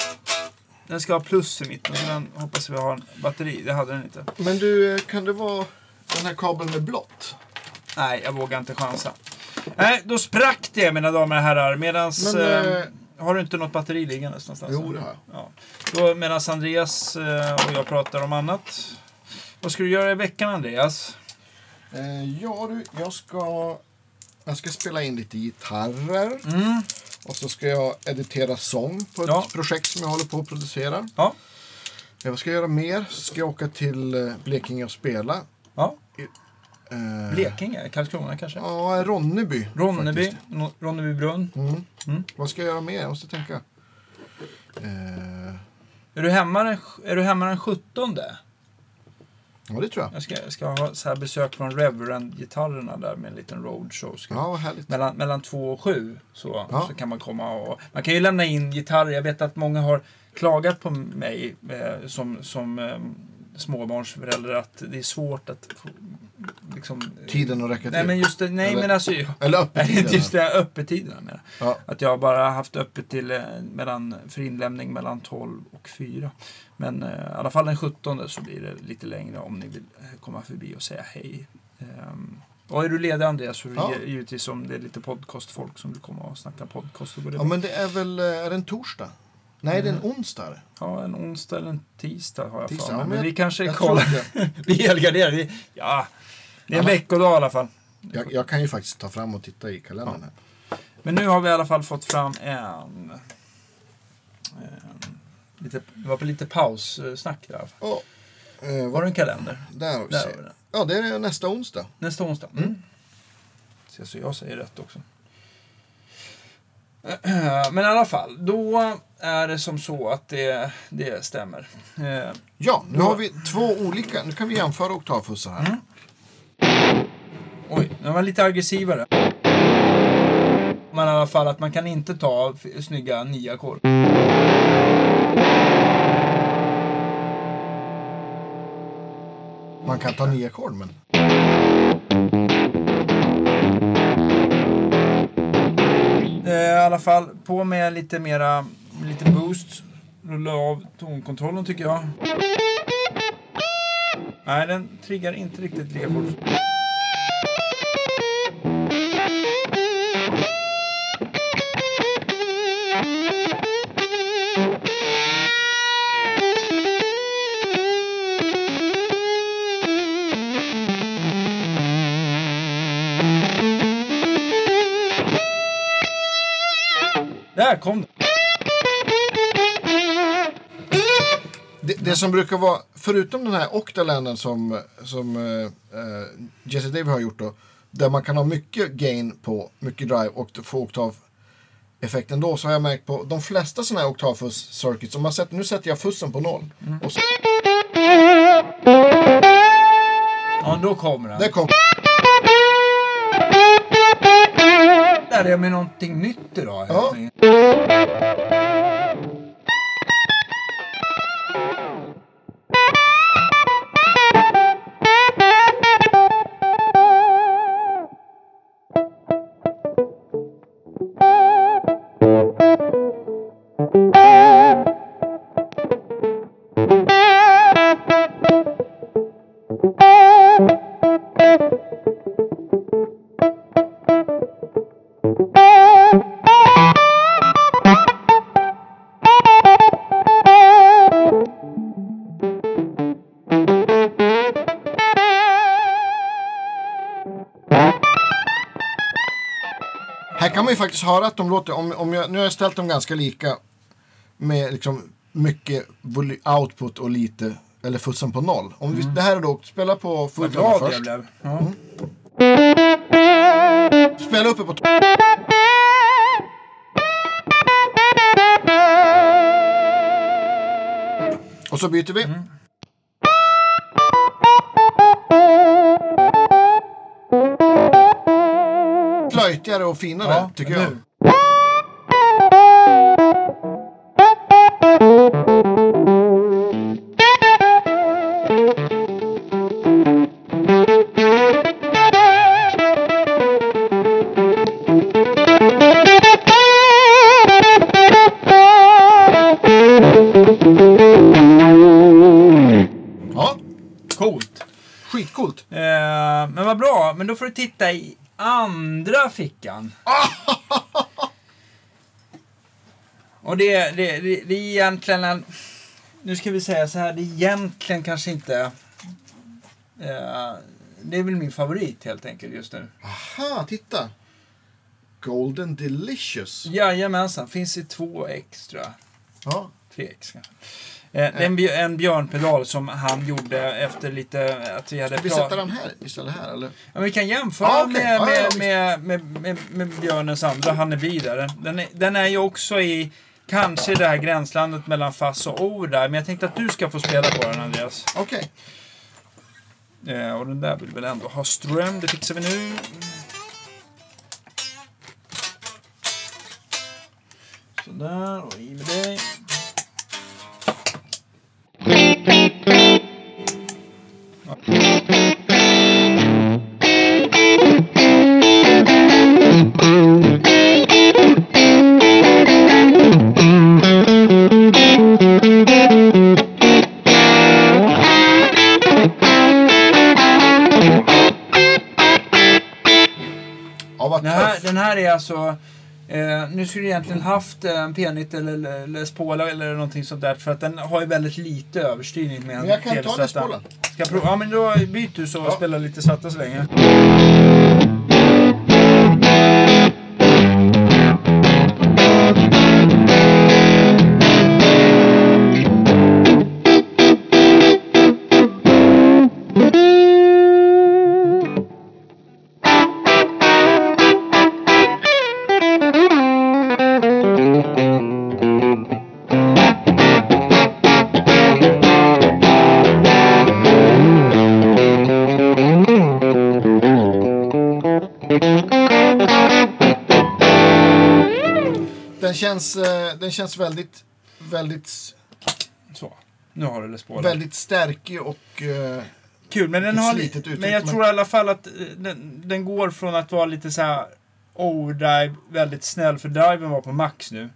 Den ska ha plus i mitten så den hoppas vi har en batteri. Det hade den inte. Men du, eh, kan det vara den här kabeln med blått? Nej, jag vågar inte chansa. Nej, då sprack det mina damer och herrar. Medans... Men, eh, eh, har du inte något batteri liggandes någonstans? Jo, det har jag. Ja. Medan Andreas eh, och jag pratar om annat. Vad ska du göra i veckan Andreas? Eh, ja du, jag ska, jag ska spela in lite gitarrer. Mm. Och så ska jag editera sång på ett Ja. projekt som jag håller på att producera. Ja. Vad ska jag göra mer? Ska jag åka till eh, Blekinge och spela. ja. Eh, Blekinge? Karlskrona kanske? Ja, Ronneby. Ronneby? faktiskt. No- Ronnebybrunn? Mm. Mm. Vad ska jag göra mer? Jag måste tänka. Eh, Är du hemma är du hemma den 17? Ja, det tror jag. Jag ska, ska ha så här besök från Reverend-gitarrerna där med en liten roadshow. Ska Ja, härligt. mellan, mellan två och sju så, Ja. så kan man komma och... Man kan ju lämna in gitarrer. Jag vet att många har klagat på mig eh, som, som eh, småbarnsförälder att det är svårt att liksom... Tiden att räcka till. Nej men just det, nej Eller- men alltså... Eller öppettiderna. <laughs> just det, öppettiderna menar. Ja. Att jag bara haft öppet till eh, mellan, för inlämning mellan 12 och 4. Men eh, i alla fall den 17 så blir det lite längre om ni vill eh, komma förbi och säga hej. Ehm, och är du ledig Andreas så Ja. givetvis om det är lite podcastfolk som vill komma och snacka podcast. Det ja, men det är väl eh, är det en torsdag? Nej, det är en onsdag. är det. ja, en onsdag eller en tisdag har jag Tisdag, för mig. men Men jag- <laughs> vi kanske kollar. vi. Vi- Ja, det är en veckodag i alla fall. jag, jag kan ju faktiskt ta fram och titta i kalendern här. Men nu har vi i alla fall fått fram en... en lite, det var på lite paussnack där. Ja. Eh, Var det en kalender? där har vi Där har vi. Ja, det är nästa onsdag. Nästa onsdag. Mm. Se så jag säger rätt också. <clears throat> Men i alla fall, då är det som så att det, det stämmer. Eh, Ja, nu har vi två olika. Nu kan vi jämföra oktavfussar här. oj, den var lite aggressivare. Men i alla fall att man kan inte ta snygga nio ackord. Man kan ta nio ackord, men... Eh, I alla fall på med lite mera, lite boost. Rulla av tonkontrollen tycker jag. Nej, den triggar inte riktigt lika fort. Där kom det. Det, det som brukar vara, förutom den här Octalanden som, som uh, uh, Jesse David har gjort då, där man kan ha mycket gain på, mycket drive och få oktaveffekten då, så har jag märkt på de flesta sådana här oktavfuss circuits, om man sätter, nu sätter jag fussen på noll. Och så, Ja, då kommer den. där kom, Där är med någonting nytt idag. Ja. Ju faktiskt höra att de låter, om, om jag, nu har jag ställt dem ganska lika med liksom mycket output och lite, eller fussen på noll. Om vi, det här är då, spela på Vad full först. jag blev. Ja. Spela uppe på Och så byter vi. Flöjtigare och finare, Ja, tycker jag. hur? Ja, Coolt. skitcoolt. Eh, men vad bra. Men då får du titta i andra fickan. Och det, det, det, det är egentligen en... Nu ska vi säga så här, det är egentligen kanske inte... Eh, det är väl min favorit helt enkelt just nu. Aha, titta. Golden Delicious. Jajamensan, finns i två extra. Ja. Tre kanske. Eh, det är en, bj- en björnpedal som han gjorde efter lite... Att vi hade Ska vi sätta den här istället här eller? Ja, vi kan jämföra Ja, okej. med, Ja, med, ja, med, med, med, med Björnens andra Hannebi där. Den den är ju också i kanske det här gränslandet mellan Fass och O där. Men jag tänkte att du ska få spela på den Andreas. Okej. Eh, och den där vill väl ändå ha ström. Det fixar vi nu. Sådär, och i med dig. Alltså... Eh, nu skulle du egentligen haft eh, en P90 eller Les Paul eller någonting sånt där. För att den har ju väldigt lite överstyrning med en Men jag kan ta. Les Paulen. Ska jag prova? Ja, men då byt du så och Ja. spela lite svarta så länge. Känns, eh, den känns väldigt, väldigt, Så. Nu har du Paul. väldigt stärkig och... eh, Kul, men den har lite, Men jag men- tror i alla fall att eh, den, den går från att vara lite så här overdrive, väldigt snäll, för driven var på max nu.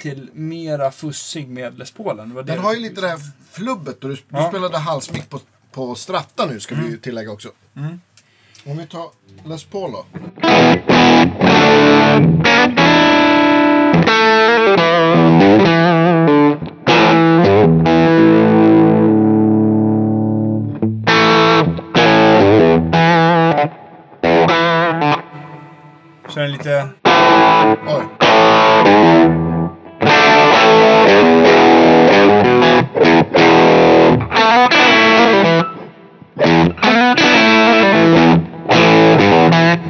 Till mera fussig med Les Paulen. Den har ju lite det här flubbet. Och du, du Ja. spelade halsmick på, på Stratta nu, ska vi ju tillägga också. Mm. Om vi tar Les Paul då. Är den lite... Oj.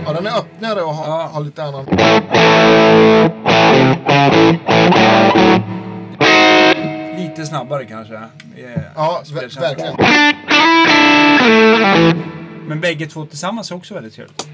Ja, den är öppnare och har, Ja. har lite annan... snabbare kanske. eh, Ja, ver- verkligen. Men bägge två tillsammans är också väldigt trevligt.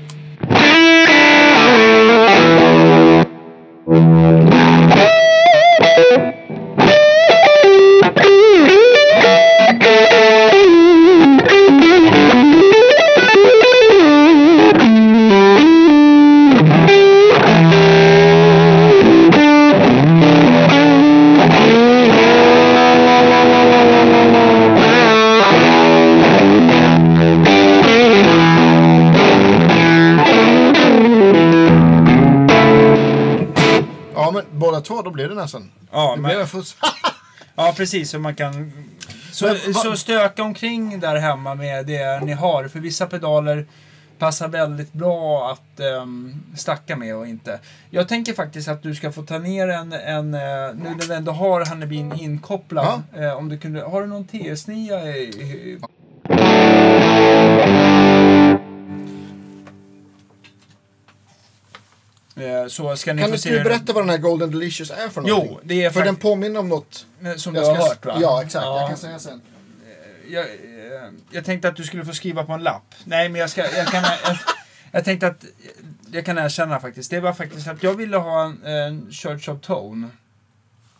Precis. Så man kan så, Men så stöka omkring där hemma med det ni har. För vissa pedaler passar väldigt bra att um, stacka med och inte. Jag tänker faktiskt att du ska få ta ner en, en eh, nu när vi ändå har Hannebin inkopplad. eh, om du kunde, har du någon TS9 i, i, Så ska ni Kan få du den- berätta vad den här Golden Delicious är för någonting? Jo, det är För den påminner om något... eh, som du har hört va? Ja, exakt. Ja. Jag kan säga sen. jag, eh, jag tänkte att du skulle få skriva på en lapp. Nej, men jag, ska, jag, kan, jag, jag tänkte att jag kan erkänna faktiskt. Det var faktiskt att jag ville ha en, en Church of Tone.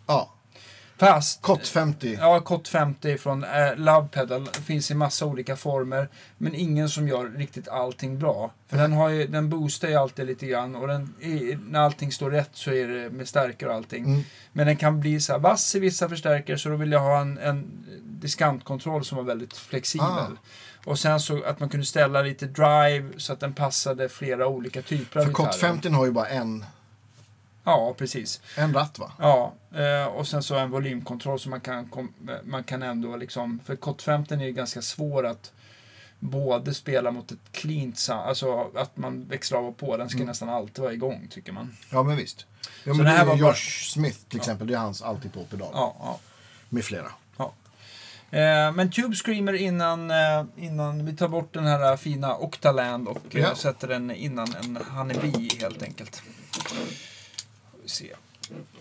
Ja. Fast... Kott 50. Ja, Kott 50 från eh, Love Pedal. Finns i massa olika former. Men ingen som gör riktigt allting bra. För den, har ju, den boostar ju alltid lite grann. Och den, i, när allting står rätt så är det med stärkare och allting. Mm. Men den kan bli så här vass i vissa förstärkare. Så då vill jag ha en, en diskantkontroll som var väldigt flexibel. Ah. Och sen så att man kunde ställa lite drive så att den passade flera olika typer av För Kott gitarrer. 50 har ju bara en, Ja, precis. en ratt va? Ja, eh, och sen så en volymkontroll så man kan, man kan ändå liksom, för Kott 50 är ju ganska svår att både spela mot ett cleant alltså att man växlar av och på, den ska Mm. nästan alltid vara igång tycker man. Ja, men visst. Ja, Så men det här var bara- Josh Smith till exempel. Det är hans alltid på pedal. Ja, ja. Med flera. Eh, men Tube Screamer innan, eh, innan vi tar bort den här fina Octaland och eh, Ja. sätter den innan en Honeybee helt enkelt. Se.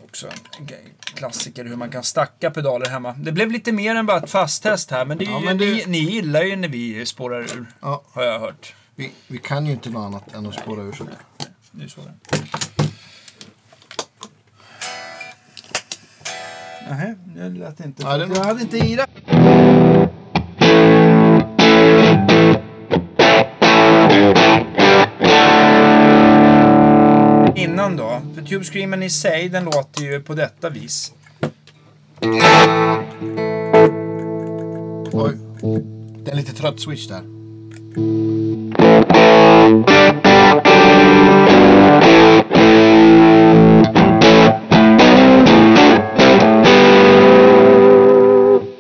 Också en klassiker hur man kan stacka pedaler hemma. Det blev lite mer än bara ett fasttest här men, det är Ja, ju, men det- ni, ni gillar ju när vi spårar ur. Ja, Har jag hört. vi, vi kan ju inte något annat än att spåra ur sånt. Nu så det. Nej, det lät inte. Ja, det- Jag hade inte i det. Innan då, Tube Screamen i sig, den låter ju på detta vis. Oj. Det är en lite trött switch där.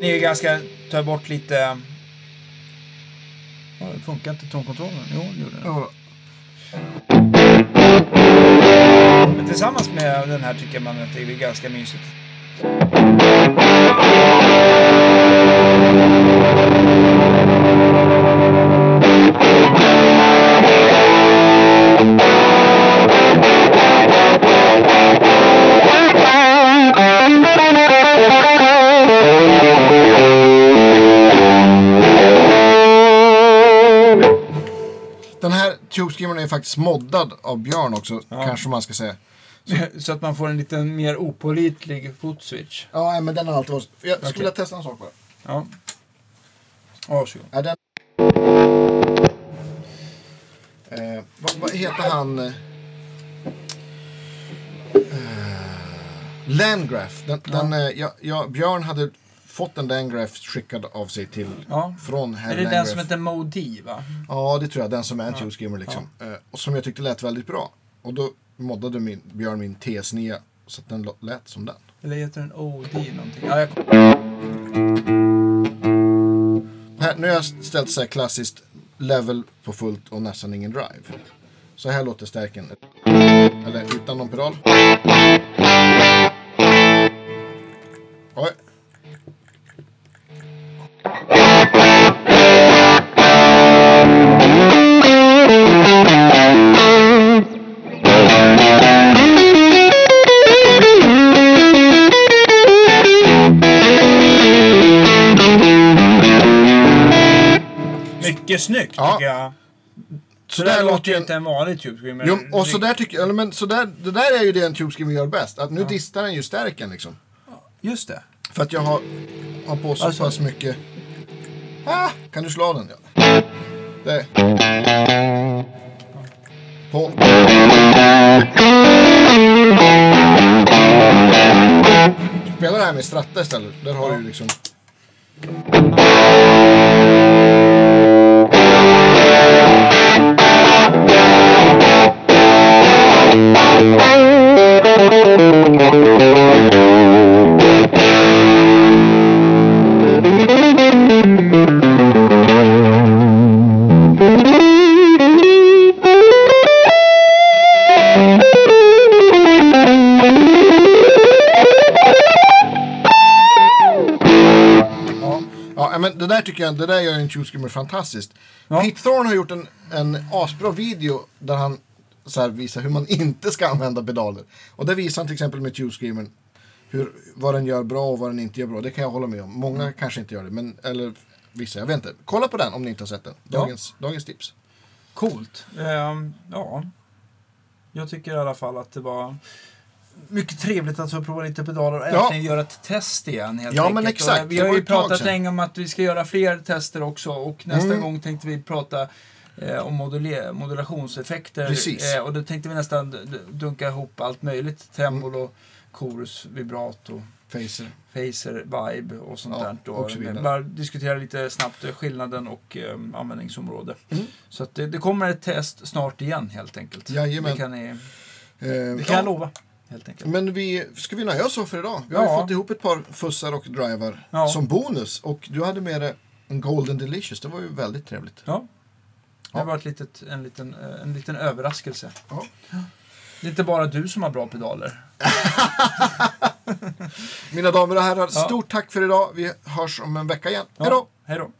Ni är ju ganska, tar bort lite... Ja, det funkar inte tonkontrollen. Jo, det gjorde det. Oh. Men tillsammans med den här tycker man att det är ganska mysigt. Tube är faktiskt moddad av Björn också, Ja. kanske man ska säga. Så <laughs> att man får en lite mer opålitlig fotswitch. Ja, men den har alltid varit... Jag skulle Okej. vilja testa en sak bara. Ja. Varsågod. Den... Eh, vad, vad heter han? eh, Landgraf. Den, den, eh, ja, ja, Björn hade fått en Landgraf skickad av sig till Ja. från herr Är det den Landgraf. som heter Modi, va? Ja, det tror jag. Den som är en Screamer liksom. Eh, och som jag tyckte lät väldigt bra. Och då moddade min, Björn min TS9 så att den lät som den. Eller heter den OD någonting? Ja, jag... Här, nu har jag ställt så här klassiskt level på fullt och nästan ingen drive. Så här låter stärken. Eller utan någon pedal. Oj. Snyggt Ja. tycker jag. Så där där låter ju inte en vanlig Tube Screamer. Jo, och så där tycker eller men så där, det där är ju det en Tube Screamer gör bäst. Att nu distar den ju stärken liksom. Just det. För att jag har, har på så Alltså- pass mycket... Ah, kan du slå av den? Ja. Det. På. Spela det här med stratta istället. Där har du liksom... det där gör en Tube Screamer fantastiskt. Ja. Pete Thorne har gjort en, en asbra video där han så här, visar hur man <laughs> inte ska använda pedaler. Och där visar han till exempel med Tube hur, vad den gör bra och vad den inte gör bra. Det kan jag hålla med om. Många Mm. kanske inte gör det, men, eller vissa, jag vet inte. Kolla på den om ni inte har sett den. Ja. Dagens, dagens tips. Coolt. Ehm, ja. Jag tycker i alla fall att det var mycket trevligt att få prova lite pedaler och Ja. äntligen göra ett test igen. Helt Ja, enkelt. men exakt. Och Vi Det har ju pratat länge om att vi ska göra fler tester också och nästa Mm. gång tänkte vi prata eh, om module- modulationseffekter. Precis. Eh, och då tänkte vi nästan dunka ihop allt möjligt. Tremolo, chorus, vibrato, Facer. phaser, vibe och sånt Ja, där. Då. och. Bara diskutera lite snabbt eh, skillnaden och eh, användningsområde. Mm. Så det, det kommer ett test snart igen helt enkelt. Jajamän. Det kan, ni, Eh, det kan ja. jag lova. Helt enkelt. Men vi, ska vi nöja oss så för idag? Vi har Ja. fått ihop ett par fussar och drivar Ja. som bonus. Och du hade med dig en Golden Delicious. Det var ju väldigt trevligt. Ja. Det var ett litet, en, liten, eh, en liten överraskelse. Ja. Det är inte bara du som har bra pedaler. <laughs> Mina damer och herrar, stort tack för idag. Vi hörs om en vecka igen. Hej då! Hej då.